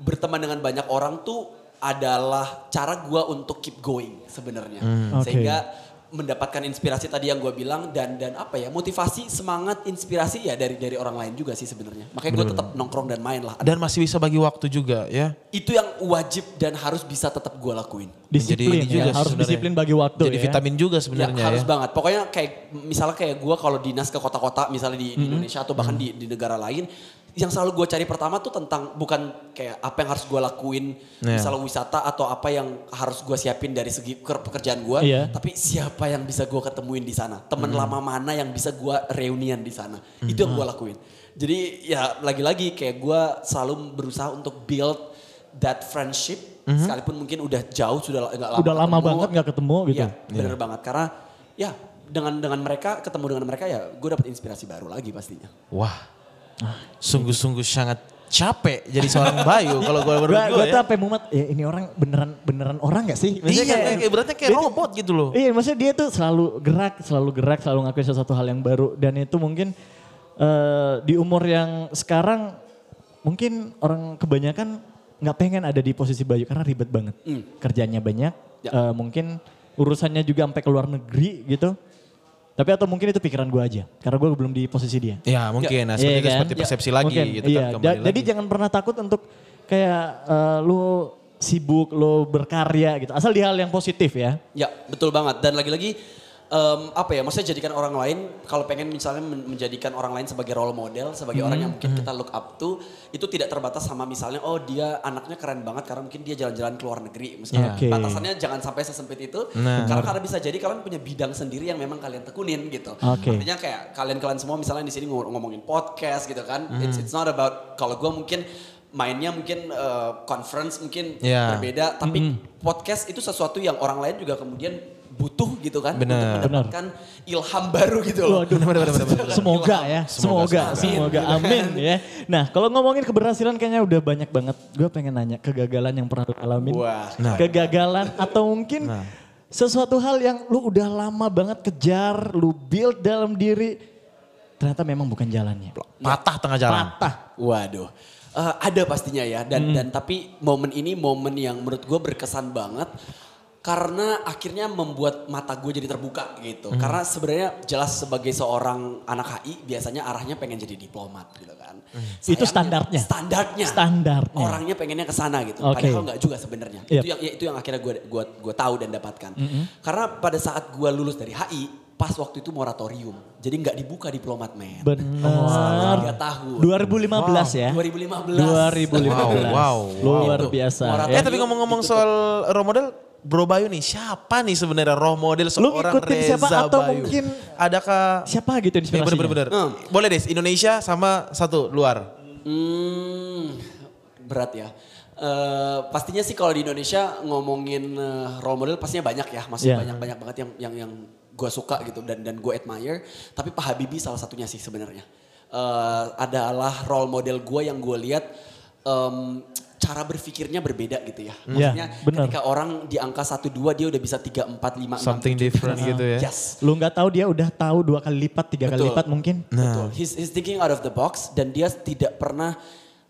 berteman dengan banyak orang tuh adalah cara gua untuk keep going sebenarnya. Oke. Sehingga mendapatkan inspirasi tadi yang gue bilang dan dan apa ya motivasi semangat inspirasi ya dari dari orang lain juga sih sebenarnya. Makanya gue tetap nongkrong dan main lah. Dan masih bisa bagi waktu juga ya. itu yang wajib dan harus bisa tetap gue lakuin. Disiplin ini ya, juga harus disiplin bagi waktu Jadi ya. vitamin juga ya sebenarnya harus ya. banget. Pokoknya kayak misalnya kayak gue kalau dinas ke kota-kota misalnya di, di Indonesia atau bahkan di, di negara lain yang selalu gue cari pertama tuh tentang bukan kayak apa yang harus gue lakuin Iya. misalnya wisata atau apa yang harus gue siapin dari segi ker- pekerjaan gue Iya. tapi siapa yang bisa gue ketemuin di sana teman lama mana yang bisa gue reunian di sana itu yang gue lakuin jadi ya lagi-lagi kayak gue selalu berusaha untuk build that friendship sekalipun mungkin udah jauh sudah nggak lama Udah lama ketemu. banget nggak ketemu gitu. Iya, bener banget karena ya dengan dengan mereka ketemu dengan mereka ya gue dapat inspirasi baru lagi pastinya. Wah. Sungguh-sungguh sangat capek jadi seorang Bayu kalau gue menurut Gue gue gue ya. tuh apa mumet, ya ini orang beneran beneran orang gak sih? Maksudnya Iya, kayak, berarti kayak dia tuh- robot gitu loh. Iya, maksudnya dia tuh selalu gerak, selalu gerak, selalu ngakuin sesuatu hal yang baru. Dan itu mungkin eh, di umur yang sekarang mungkin orang kebanyakan nggak pengen ada di posisi Bayu karena ribet banget. Hmm. Kerjanya banyak, Ya. eh, mungkin urusannya juga sampai ke luar negeri gitu. Tapi atau mungkin itu pikiran gue aja, karena gue belum di posisi dia. Ya mungkin, nah, Iya seperti itu kan? seperti Ya, persepsi lagi mungkin, gitu iya. kan. Da- kembali jadi lagi. jangan pernah takut untuk kayak eh, lu sibuk, lu berkarya gitu. Asal di hal yang positif ya. Ya betul banget dan lagi-lagi em, apa ya maksudnya jadikan orang lain kalau pengen misalnya men- menjadikan orang lain sebagai role model sebagai orang yang mungkin kita look up to itu tidak terbatas sama misalnya oh dia anaknya keren banget karena mungkin dia jalan-jalan ke luar negeri misalnya Oke. batasannya jangan sampai sesempit itu Nah. karena karena bisa jadi kalian punya bidang sendiri yang memang kalian tekunin gitu Oke. artinya kayak kalian-kalian semua misalnya di sini ngom- ngomongin podcast gitu kan it's, it's not about kalau gue mungkin mainnya mungkin eh, conference mungkin Ya. berbeda tapi podcast itu sesuatu yang orang lain juga kemudian butuh gitu kan Benar. untuk mendapatkan ilham baru gitu loh. Waduh, semoga ya, semoga, Semoga, semoga, amin ya. Nah, kalau ngomongin keberhasilan kayaknya udah banyak banget. Gue pengen nanya kegagalan yang pernah lu alamin. Wah. Nah. Kegagalan atau mungkin Nah. sesuatu hal yang lu udah lama banget kejar, lu build dalam diri, ternyata memang bukan jalannya. Patah tengah jalan. Patah. Waduh. Eh, ada pastinya ya dan dan tapi momen ini momen yang menurut gue berkesan banget karena akhirnya membuat mata gue jadi terbuka gitu. Karena sebenarnya jelas sebagai seorang anak HI biasanya arahnya pengen jadi diplomat gitu kan. Itu Sayangnya- standarnya? Standarnya. Standarnya. Orangnya pengennya ke sana gitu. Oke. Padahal nggak juga sebenarnya. Yep. Itu yang ya, itu yang akhirnya gue gua gua tahu dan dapatkan. Karena pada saat gue lulus dari HI pas waktu itu moratorium. Jadi nggak dibuka diplomat men. Benar. Tiga tahun. 2015 ya. 2015. 2015. Wow, wow, Luar wow. biasa. Moratorium. ya. Eh tapi ngomong-ngomong soal role model, Bro Bayu nih siapa nih sebenarnya role model Lu seorang ngikutin Reza siapa atau Bayu? mungkin Adakah Siapa gitu Ya, inspirasinya? bener-bener. Hmm. Boleh deh Indonesia sama satu luar. Hmm, berat ya. Eh, pastinya sih kalau di Indonesia ngomongin eh, role model pastinya banyak ya, masih Iya. banyak banyak banget yang yang yang gue suka gitu dan dan gue admire. Tapi Pak Habibie salah satunya sih sebenarnya. Eh, adalah role model gue yang gue lihat em, cara berpikirnya berbeda gitu ya. Iya, Maksudnya benar. ketika orang di angka 1 2 dia udah bisa 3 4 5 6 Something 7. different gitu ya. Yes. Lu nggak tahu dia udah tahu dua kali lipat, tiga kali Betul. lipat mungkin. Betul. He's, he's thinking out of the box dan dia tidak pernah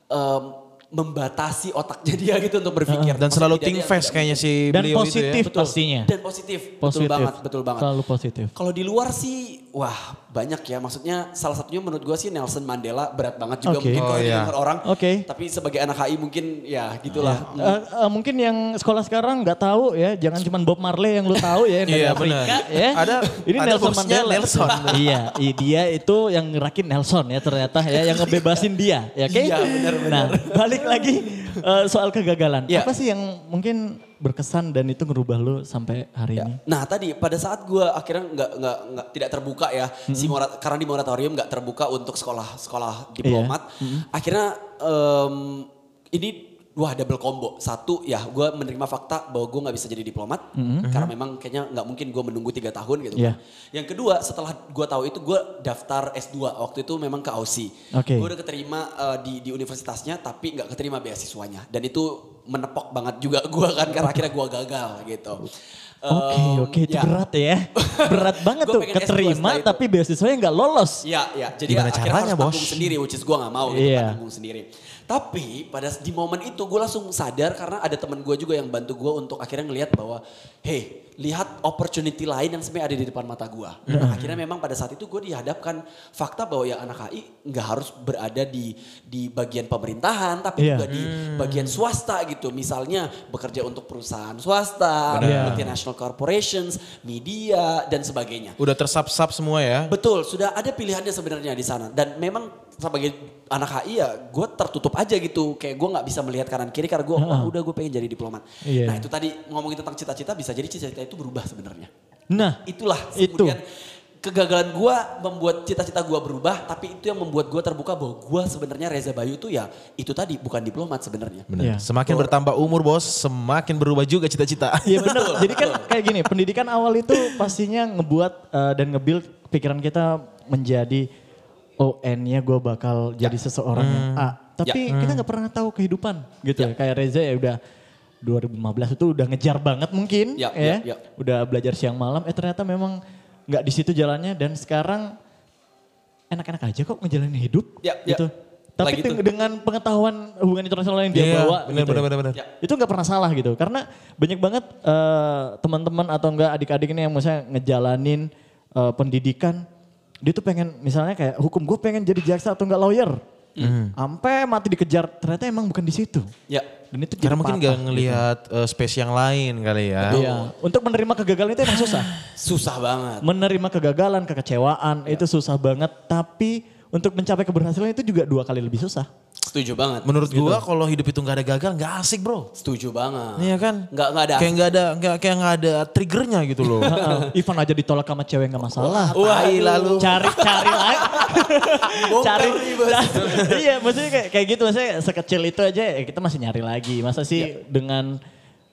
em, membatasi otaknya dia gitu untuk berpikir. Dan Maksudnya selalu think fast kayaknya si Dan beliau positif itu ya. Betul. pastinya. Dan positif. Positif. Betul banget, betul banget. Selalu positif. Kalau di luar sih, wah banyak ya. Maksudnya salah satunya menurut gue sih Nelson Mandela berat banget juga Oke. mungkin kalau Oh, iya. didengar orang. Oke. Tapi sebagai anak HI mungkin ya gitulah. Eh, eh, mungkin yang sekolah sekarang nggak tahu ya, jangan cuma Bob Marley yang lu tahu ya yang dari Iya, Afrika benar. ya. Ada- ini ada Nelson Mandela. Nelson. iya, dia itu yang ngerakin Nelson ya ternyata ya, yang ngebebasin dia ya, oke? Iya, benar, Nah, balik lagi eh, soal kegagalan. Iya. Apa sih yang mungkin berkesan dan itu ngerubah lu sampai hari Ya. ini? Nah tadi pada saat gue akhirnya nggak nggak nggak tidak terbuka ya si morat karena di moratorium nggak terbuka untuk sekolah sekolah diplomat. Akhirnya em, ini wah double combo. Satu ya gue menerima fakta bahwa gue nggak bisa jadi diplomat karena memang kayaknya nggak mungkin gue menunggu tiga tahun gitu. Iya. kan. Yang kedua setelah gue tahu itu gue daftar S2 waktu itu memang ke Aussie. Oke. Gue udah keterima eh, di di universitasnya tapi nggak keterima beasiswanya dan itu menepok banget juga gue kan karena akhirnya gue gagal gitu. Oke, Em, oke itu ya. berat ya. Berat banget tuh pengen S2 keterima tapi beasiswanya nggak lolos. Iya, iya. Jadi Gimana akhirnya caranya, harus Bos? tanggung sendiri, which is gue gak mau gitu Iya. kan, tanggung sendiri. Tapi pada di momen itu gue langsung sadar karena ada teman gue juga yang bantu gue untuk akhirnya ngelihat bahwa, hey, lihat opportunity lain yang sebenarnya ada di depan mata gue. Nah, akhirnya memang pada saat itu gue dihadapkan fakta bahwa ya anak HI nggak harus berada di di bagian pemerintahan, tapi Iya. juga di bagian swasta gitu. Misalnya bekerja untuk perusahaan swasta, Benar. multinational corporations, media dan sebagainya. Udah tersap-sap semua ya. Betul, sudah ada pilihannya sebenarnya di sana. Dan memang sebagai anak HI ya gue tertutup aja gitu. Kayak gue nggak bisa melihat kanan kiri karena gue wah udah gue pengen jadi diplomat. Iya. Nah itu tadi ngomongin tentang cita-cita bisa jadi cita-cita itu berubah sebenarnya. Nah, Itulah Itu. kemudian kegagalan gue membuat cita-cita gue berubah. Tapi itu yang membuat gue terbuka bahwa gue sebenarnya Reza Bayu itu ya itu tadi bukan diplomat sebenarnya. Benar. Iya. Semakin bertambah umur bos, semakin berubah juga cita-cita. Iya benar. Jadi kan kayak gini, pendidikan awal itu pastinya ngebuat eh, dan nge-build pikiran kita menjadi oh N-nya gue bakal jadi seseorang yang A. Tapi kita nggak pernah tahu kehidupan gitu. ya. Kayak Reza ya udah 2015 itu udah ngejar banget mungkin Ya, ya. ya, ya. Udah belajar siang malam. Eh ternyata memang nggak di situ jalannya dan sekarang enak-enak aja kok ngejalanin hidup Ya, ya. gitu. Tapi Lagi teng- tuh. dengan pengetahuan hubungan internasional yang dia Iya, bawa benar, gitu ya. benar, benar. Ya. Itu nggak pernah salah gitu. Karena banyak banget eh, teman-teman atau enggak adik-adik ini yang misalnya ngejalanin eh, pendidikan. Dia tuh pengen misalnya kayak hukum gue pengen jadi jaksa atau enggak lawyer. Hmm. Sampai mati dikejar. Ternyata emang bukan di situ. Ya. Dan itu Karena mungkin gak ngelihat eh, space yang lain kali ya. Iya. Untuk menerima kegagalan itu emang susah. Susah banget. menerima kegagalan, kekecewaan itu susah banget. Tapi untuk mencapai keberhasilan itu juga dua kali lebih susah. Setuju banget. Menurut gua kalau hidup itu gak ada gagal gak asik bro. Setuju banget. Iya kan? Nggak nggak ada. Kayak gak ada, gak, kayak gak ada triggernya gitu loh. Heeh. Ivan aja ditolak sama cewek nggak masalah. Wah, lalu. Cari cari lagi. Cari. Bos. iya, maksudnya kayak, kayak gitu maksudnya sekecil itu aja ya kita masih nyari lagi. Masa sih Iya. dengan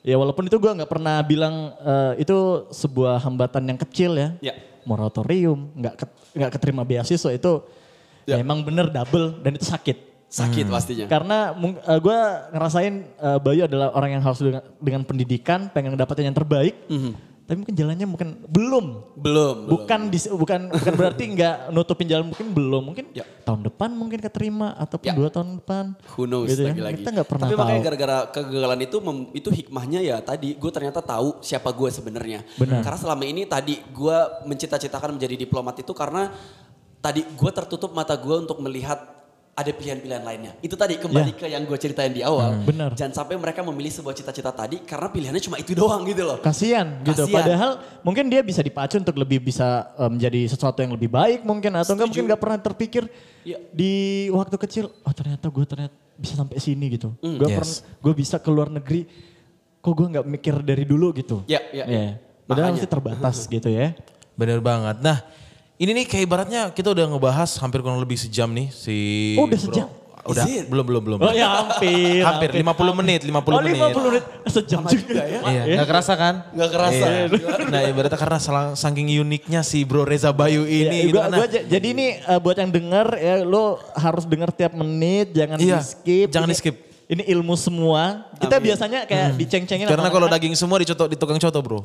ya walaupun itu gua nggak pernah bilang eh, itu sebuah hambatan yang kecil ya. Ya. Moratorium, nggak nggak keterima beasiswa itu Ya. memang bener double dan itu sakit. Sakit pastinya. Karena gue ngerasain eh, Bayu adalah orang yang harus dengan, dengan pendidikan, pengen dapetin yang terbaik. Tapi mungkin jalannya mungkin belum. Belum. belum. Bukan dis- bukan bukan berarti nggak nutupin jalan mungkin belum. Mungkin Ya. tahun depan mungkin keterima ataupun Ya. dua tahun depan. Who knows Gitu ya. lagi-lagi. Kita nggak pernah Tapi tahu. makanya gara-gara kegagalan itu mem- itu hikmahnya ya tadi gue ternyata tahu siapa gue sebenarnya. Benar. Karena selama ini tadi gue mencita-citakan menjadi diplomat itu karena tadi gue tertutup mata gue untuk melihat ada pilihan-pilihan lainnya. Itu tadi kembali ke yang gue ceritain di awal. Hmm, benar. Jangan sampai mereka memilih sebuah cita-cita tadi karena pilihannya cuma itu doang gitu loh. Kasian gitu. Kasian. Padahal mungkin dia bisa dipacu untuk lebih bisa eh, menjadi sesuatu yang lebih baik mungkin atau enggak mungkin nggak pernah terpikir Iya. di waktu kecil. Oh ternyata gue ternyata bisa sampai sini gitu. Hmm. gue Yes. gue bisa ke luar negeri. Kok gue nggak mikir dari dulu gitu. Ya, ya, ya. Iya. Padahal masih terbatas gitu ya. Bener banget. Nah ini nih kayak ibaratnya kita udah ngebahas hampir kurang lebih sejam nih si Oh, udah Bro. sejam? Udah, Is it? belum, belum, belum. Oh ya hampir. Hampir, 50 menit, 50 oh, menit. 50 menit. Sejam juga ya. Iya, nggak kerasa kan? Nggak kerasa. Iya. Nah, ibaratnya karena salang- saking uniknya si Bro Reza Bayu ini. Ya, gitu gua- gua jadi ini eh, buat yang denger ya lo harus denger tiap menit, jangan Iya, di skip. jangan Ini- di-skip. Ini ilmu semua. Kita biasanya kayak diceng-cengin Karena kalau daging semua dicotok di tukang coto bro.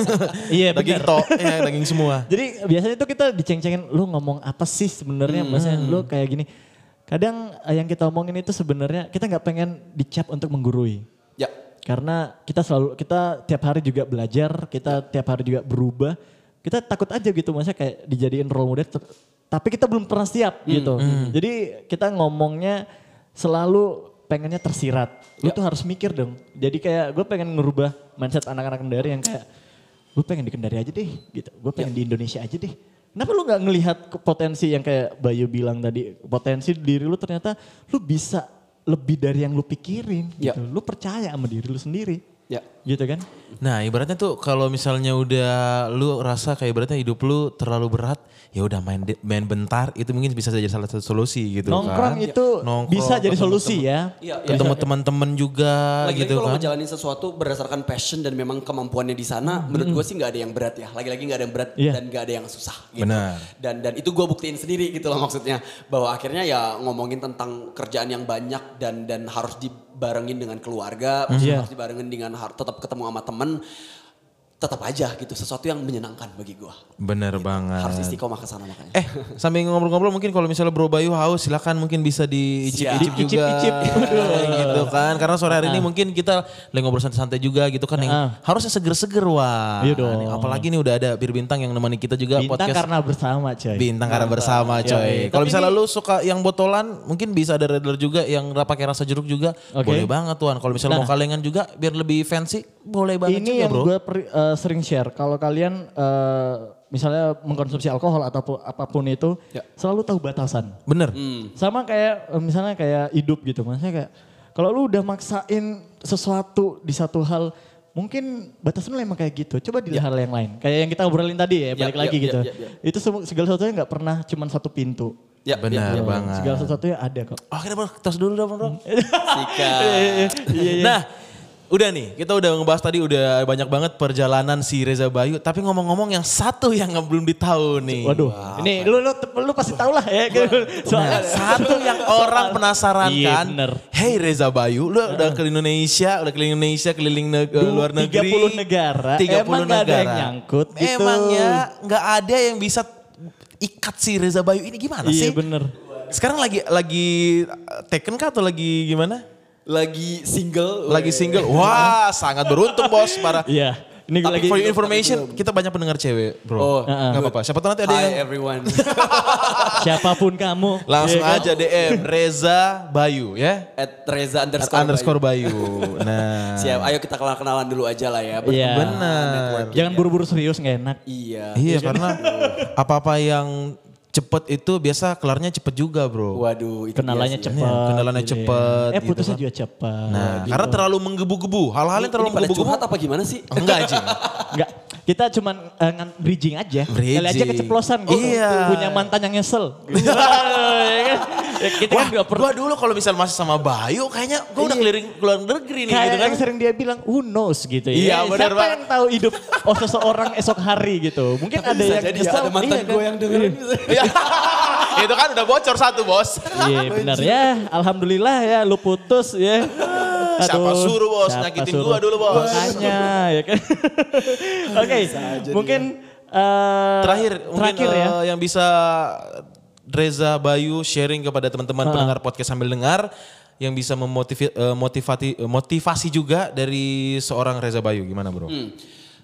Iya daging benar. tok, ya daging semua. Jadi biasanya itu kita diceng-cengin lu ngomong apa sih sebenarnya maksudnya lu kayak gini. Kadang eh, yang kita omongin itu sebenarnya kita nggak pengen dicap untuk menggurui. Ya. Karena kita selalu kita tiap hari juga belajar, kita tiap hari juga berubah. Kita takut aja gitu maksudnya kayak dijadiin role model tapi kita belum pernah siap gitu. Jadi kita ngomongnya selalu pengennya tersirat. Lu tuh harus mikir dong. Jadi kayak gue pengen ngerubah mindset anak-anak Kendari yang kayak gue pengen di Kendari aja deh gitu. Gue pengen di Indonesia aja deh. Kenapa lu nggak ngelihat potensi yang kayak Bayu bilang tadi, potensi diri lu ternyata lu bisa lebih dari yang lu pikirin Ya. gitu. Lu percaya sama diri lu sendiri. Ya. Gitu kan? Nah ibaratnya tuh kalau misalnya udah lu rasa kayak ibaratnya hidup lu terlalu berat, ya udah main main bentar itu mungkin bisa jadi salah satu solusi gitu Nongkrong kan. itu Nongkrong, bisa jadi solusi ya. Iya, iya. Ketemu teman-teman juga Lagi-lagi gitu kalau kan. ngejalanin sesuatu berdasarkan passion dan memang kemampuannya di sana, menurut gue sih nggak ada yang berat ya. Lagi-lagi nggak ada yang berat Iya. dan nggak ada yang susah. Gitu. Benar. Dan dan itu gue buktiin sendiri gitu loh maksudnya bahwa akhirnya ya ngomongin tentang kerjaan yang banyak dan dan harus dibarengin dengan keluarga, Iya. harus dibarengin dengan tetap ketemu sama temen, tetap aja gitu sesuatu yang menyenangkan bagi gue. Bener banget. Harus istiqomah ke sana makanya. Eh, sambil ngobrol-ngobrol mungkin kalau misalnya Bro Bayu haus silakan mungkin bisa diicip-icip juga. Icip-icip. gitu kan. Karena sore hari ini mungkin kita lagi ngobrol santai-santai juga gitu kan yang Ah. harusnya seger-seger wah. Iya dong. Apalagi nih udah ada Bir Bintang yang nemani kita juga Bintang podcast karena bersama coy. Bintang karena bersama Iya, coy. iya. Kalau misalnya ini- lu suka yang botolan mungkin bisa ada redler juga yang pakai rasa jeruk juga. Oke. Boleh banget tuan. Kalau misalnya Nah. mau kalengan juga biar lebih fancy boleh banget Ini juga yang bro. gue sering share. Kalau kalian eh, misalnya mengkonsumsi alkohol atau apa pun itu, Ya. selalu tahu batasan. Bener. Sama kayak eh, misalnya kayak hidup gitu. Maksudnya kayak kalau lu udah maksain sesuatu di satu hal, mungkin batasan lu emang kayak gitu. Coba di hal yang lain. Kayak yang kita obrolin tadi ya, balik Ya, lagi ya, gitu. ya, ya, Itu semua- segala sesuatunya nggak pernah cuman satu pintu. Ya, Benar ya, ya. banget. Segala sesuatunya ada kok. Oke bro, tos dulu dong bro. Sikat. Nah, udah nih, kita udah ngebahas tadi udah banyak banget perjalanan si Reza Bayu. Tapi ngomong-ngomong yang satu yang belum ditahu nih. Waduh, ini lu, lu lu pasti tau lah ya. Soalnya satu yang orang penasaran Iya, kan. bener. Hey Reza Bayu, lu udah ke Indonesia, udah keliling Indonesia, keliling neg- luar negeri. 30 negara, 30 emang nggak ada negara. yang nyangkut gitu. Emangnya nggak ada yang bisa ikat si Reza Bayu ini gimana Iya sih? bener. Sekarang lagi lagi taken kah atau lagi gimana? Lagi single. Lagi single. Wah, sangat beruntung bos. Parah. Iya. Ini gue Tapi lagi for your information, kita banyak pendengar cewek, bro. Oh, Gak apa-apa. Siapa tahu nanti ada Hi yang everyone. siapa pun kamu. langsung Iya kan? aja DM Reza Bayu ya. At Reza At underscore, underscore Bayu. Bayu. Nah. Siap, ayo kita kenal-kenalan dulu aja lah ya. Iya. Benar. Jangan buru-buru serius nggak enak. Iya. Iya karena apa-apa yang cepet itu biasa kelarnya cepet juga bro. Waduh, itu Kenalannya sih. cepat. kenalannya gitu ya. cepet Eh gitu putusnya kan. juga cepat. Nah karena terlalu menggebu-gebu. Hal-hal yang terlalu Ini pada menggebu-gebu. curhat apa gimana sih? Enggak Jing. Enggak, kita cuman eh, ngan- bridging aja. Bridging. Kali aja keceplosan gitu. Iya. Punya mantan yang nyesel. Gitu. ya kan? Kita kan Wah, perlu. gua dulu kalau misal masih sama Bayu kayaknya gua udah Iya. keliling luar negeri nih Kayak gitu kan. sering dia bilang, who knows gitu ya. Iya, Eh, benar Siapa banget. yang tahu hidup oh seseorang esok hari gitu. Mungkin ada Bisa yang jadi nyesel. ada mantan iya kan? gue yang dengerin. Iya. itu kan udah bocor satu bos. Iya benar ya. Alhamdulillah ya lu putus ya. Siapa suruh, Bos? siapa Nyakitin suruh? gua dulu, Bos. Makanya ya kan. Oke, mungkin eh, Terakhir, mungkin terakhir ya. eh, yang bisa Reza Bayu sharing kepada teman-teman pendengar podcast sambil dengar yang bisa memotivasi eh, motivasi motivasi juga dari seorang Reza Bayu gimana bro? Hmm.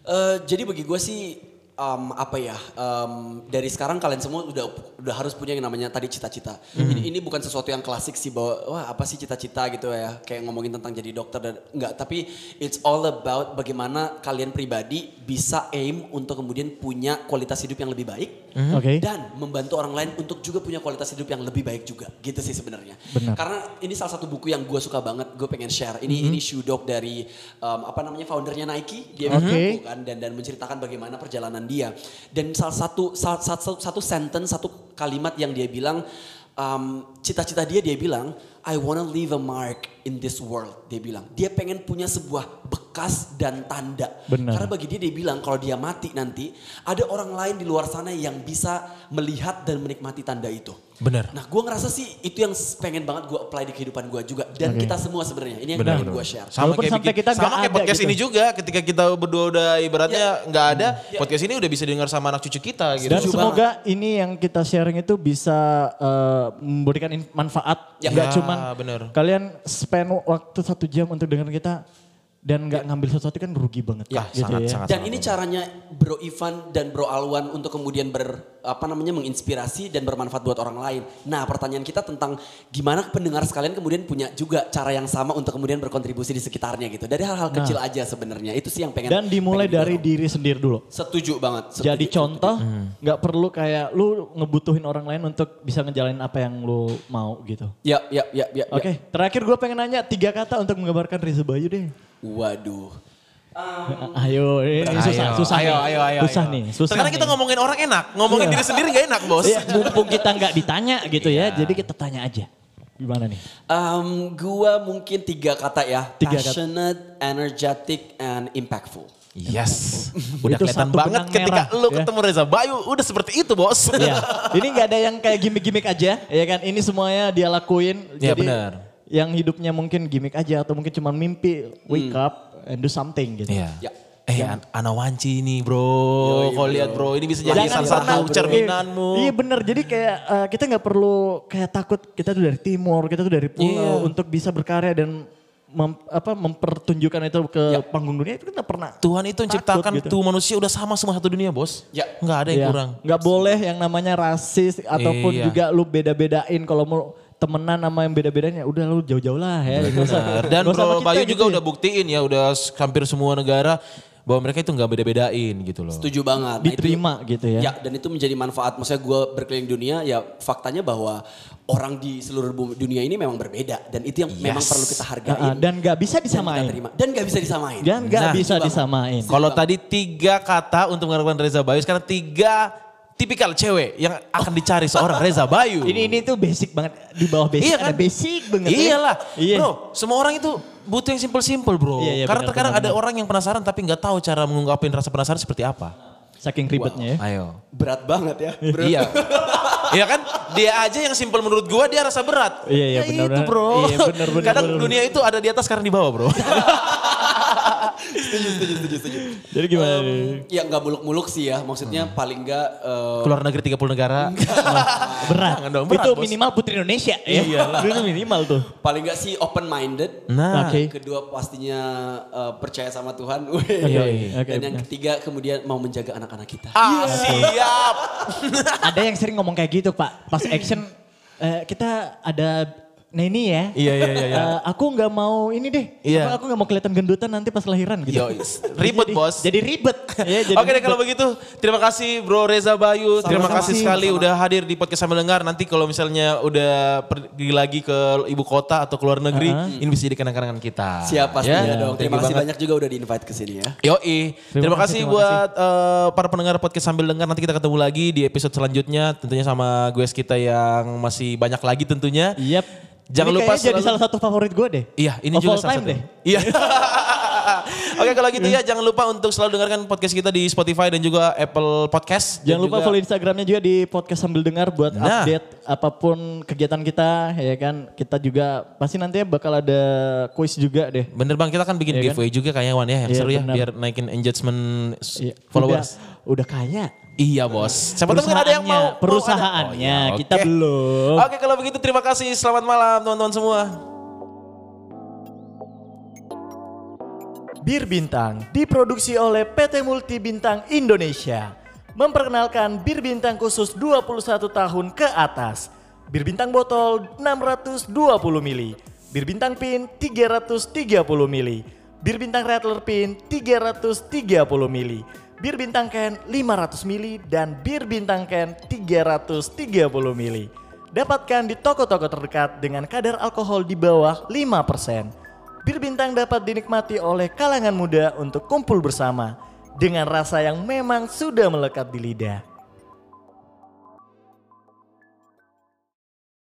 Eh, jadi bagi gue sih em, apa ya em, dari sekarang kalian semua udah udah harus punya yang namanya tadi cita-cita. Ini ini bukan sesuatu yang klasik sih bahwa wah apa sih cita-cita? gitu ya. Kayak ngomongin tentang jadi dokter dan enggak. Tapi it's all about bagaimana kalian pribadi bisa aim untuk kemudian punya kualitas hidup yang lebih baik Oke. dan membantu orang lain untuk juga punya kualitas hidup yang lebih baik juga. Gitu sih sebenarnya. Benar. karena ini salah satu buku yang gue suka banget gue pengen share. Ini ini shoe dog dari um, apa namanya foundernya Nike. Dia Oke. buku kan dan dan menceritakan bagaimana perjalanan dia. Dan salah satu salah satu satu sentence satu kalimat yang dia bilang um, cita-cita dia dia bilang I wanna leave a mark in this world dia bilang dia pengen punya sebuah bekas dan tanda Benar. karena bagi dia dia bilang kalau dia mati nanti ada orang lain di luar sana yang bisa melihat dan menikmati tanda itu. Benar. Nah gue ngerasa sih itu yang pengen banget gue apply di kehidupan gue juga dan Oke. kita semua sebenarnya ini yang Benar, pengen gue share. Sama Walaupun kayak sampai bikin- kita sama kayak podcast gitu. ini juga ketika kita berdua udah ibaratnya nggak ada Ya. podcast ini udah bisa dengar sama anak cucu kita gitu. Dan Setuju semoga ini yang kita sharing itu bisa eh, memberikan manfaat. Ya. Nggak Ya, cuman bener. kalian spend waktu satu jam untuk dengar kita dan nggak ngambil sesuatu kan rugi banget. Ya, gitu sangat, ya. sangat. Dan ini caranya Bro Ivan dan Bro Alwan untuk kemudian ber apa namanya menginspirasi dan bermanfaat buat orang lain. Nah, pertanyaan kita tentang gimana pendengar sekalian kemudian punya juga cara yang sama untuk kemudian berkontribusi di sekitarnya gitu. Dari hal-hal kecil aja sebenarnya. Itu sih yang pengen Dan dimulai pengen dari diri sendiri dulu. Setuju banget. setuju, Jadi setuju. contoh, nggak perlu kayak lu ngebutuhin orang lain untuk bisa ngejalanin apa yang lu mau gitu. Ya, ya, ya, ya. ya. Oke, terakhir gue pengen nanya tiga kata untuk menggambarkan Riza Bayu deh. Waduh. Ayo, ini susah, susah ayo, nih. ayo, ayo, susah ayo. nih, susah Sekarang kita nih. ngomongin orang enak, ngomongin Iya. diri sendiri gak enak bos. Iya, mumpung kita nggak ditanya gitu Iya. ya, jadi kita tanya aja. Gimana nih? Um, gua mungkin tiga kata ya. Tiga kata. Passionate, energetic, and impactful. Yes, udah Itu kelihatan banget ketika merah, lu ya. ketemu Reza Bayu, udah seperti itu bos. Iya. Ini nggak ada yang kayak gimmick-gimmick aja, ya kan? Ini semuanya dia lakuin. Iya, benar. Yang hidupnya mungkin gimmick aja atau mungkin cuma mimpi, wake up and do something gitu. Iya. Ya. Eh, An- Ana Wanci nih bro, kau lihat bro, ini bisa jadi Jangan salah satu cerminanmu. Iya bener, jadi kayak eh, kita nggak perlu kayak takut kita tuh dari timur, kita tuh dari pulau Iya. untuk bisa berkarya dan mem- apa mempertunjukkan itu ke panggung dunia itu kita pernah. Tuhan itu menciptakan gitu. tuh manusia udah sama semua satu dunia bos. Ya. Nggak ada yang Iya. kurang. Nggak boleh yang namanya rasis ataupun Iya. juga lu beda-bedain kalau mau temenan sama yang beda-bedanya udah lu jauh-jauh lah ya. Benar. Dan Bro Bayu gitu juga ya. udah buktiin ya, udah hampir semua negara bahwa mereka itu nggak beda-bedain gitu loh. Setuju banget. Nah, itu- diterima gitu ya. Ya, dan itu menjadi manfaat. Maksudnya gue berkeliling dunia, ya faktanya bahwa orang di seluruh bumi- dunia ini memang berbeda. Dan itu yang memang Yes. perlu kita Ah, hargain. dan nggak bisa disamain. Dan gak bisa disamain. Dan nggak Nah, bisa itu disamain. Kalau tadi tiga kata untuk mengharapkan Reza Bayu, sekarang tiga tipikal cewek yang akan dicari seorang Reza Bayu. Ini ini tuh basic banget di bawah basic Iya ada kan? basic banget. ya. Iyalah, Iya. bro. Semua orang itu butuh yang simple-simple, bro. Iya, iya, Karena benar, terkadang ada orang yang penasaran tapi nggak tahu cara mengungkapin rasa penasaran seperti apa. Saking ribetnya ya. Ayo. Berat banget ya. bro. Iya. Iya kan? Dia aja yang simple menurut gua dia rasa berat. Iya, iya, Ya benar, itu benar. bro. Iya, benar, benar, Kadang benar. dunia itu ada di atas sekarang di bawah bro. setuju, setuju, setuju, setuju. Jadi gimana? Em, nih? ya nggak muluk-muluk sih ya. Maksudnya paling nggak eh, Keluar negeri 30 negara. berat. Jangan dong, berat, itu Bos. minimal putri Indonesia ya. Iya lah. Itu minimal tuh. paling nggak sih open minded. Nah. Oke. Kedua pastinya eh, percaya sama Tuhan. Iya, iya. Oke, Dan yang ketiga kemudian mau menjaga anak-anak kita. Ah, siap. ada yang sering ngomong kayak gitu pak. Pas action eh, kita ada Neni ya. Iya, iya, iya, iya. Eh, aku nggak mau ini deh. Iya. Apa, Aku nggak mau kelihatan gendutan nanti pas lahiran gitu. Yo, ribet, Jadi- Bos. Jadi ribet. ya, jadi Oke deh ribet. kalau begitu terima kasih Bro Reza Bayu, terima Sama-sama. kasih sekali udah hadir di podcast sambil dengar. Nanti kalau misalnya udah pergi lagi ke ibu kota atau ke luar negeri, ini bisa jadi kenang-kenangan kita. Siap pastinya Ya, dong. thank Terima kasih banget. banyak juga udah di invite ke sini ya. Yoi, terima, Terima kasih, kasih, terima buat eh, para pendengar podcast sambil dengar. Nanti kita ketemu lagi di episode selanjutnya, tentunya sama gue kita yang masih banyak lagi tentunya. Yep. Jangan Ini lupa kayaknya jadi selalu- salah satu favorit gue deh. Iya, ini Of juga salah satu. deh. Iya. Oke, kalau gitu ya jangan lupa untuk selalu dengarkan podcast kita di Spotify dan juga Apple Podcast. Jangan lupa juga- follow Instagramnya juga di podcast sambil dengar buat Nah. update apa pun kegiatan kita ya kan. Kita juga pasti nantinya bakal ada quiz juga deh. Bener bang, kita kan bikin Iya kan? giveaway juga kayaknya Wan ya, yang Iya, seru ya, benar. biar naikin engagement Iya, followers. Udah, udah kaya. Iya bos, siapa tahu mungkin ada yang mau. Perusahaannya, mau ada. perusahaannya, Oh, iya, kita oke. belum. Oke kalau begitu terima kasih, selamat malam teman-teman semua. Bir Bintang diproduksi oleh PT Multi Bintang Indonesia. Memperkenalkan bir bintang khusus 21 tahun ke atas. Bir bintang botol 620 mili. Bir bintang pin 330 mili. Bir bintang rattler pin 330 mili. Bir bintang can 500 mili dan bir bintang can 330 mili. Dapatkan di toko-toko terdekat dengan kadar alkohol di bawah 5%. Bir bintang dapat dinikmati oleh kalangan muda untuk kumpul bersama dengan rasa yang memang sudah melekat di lidah.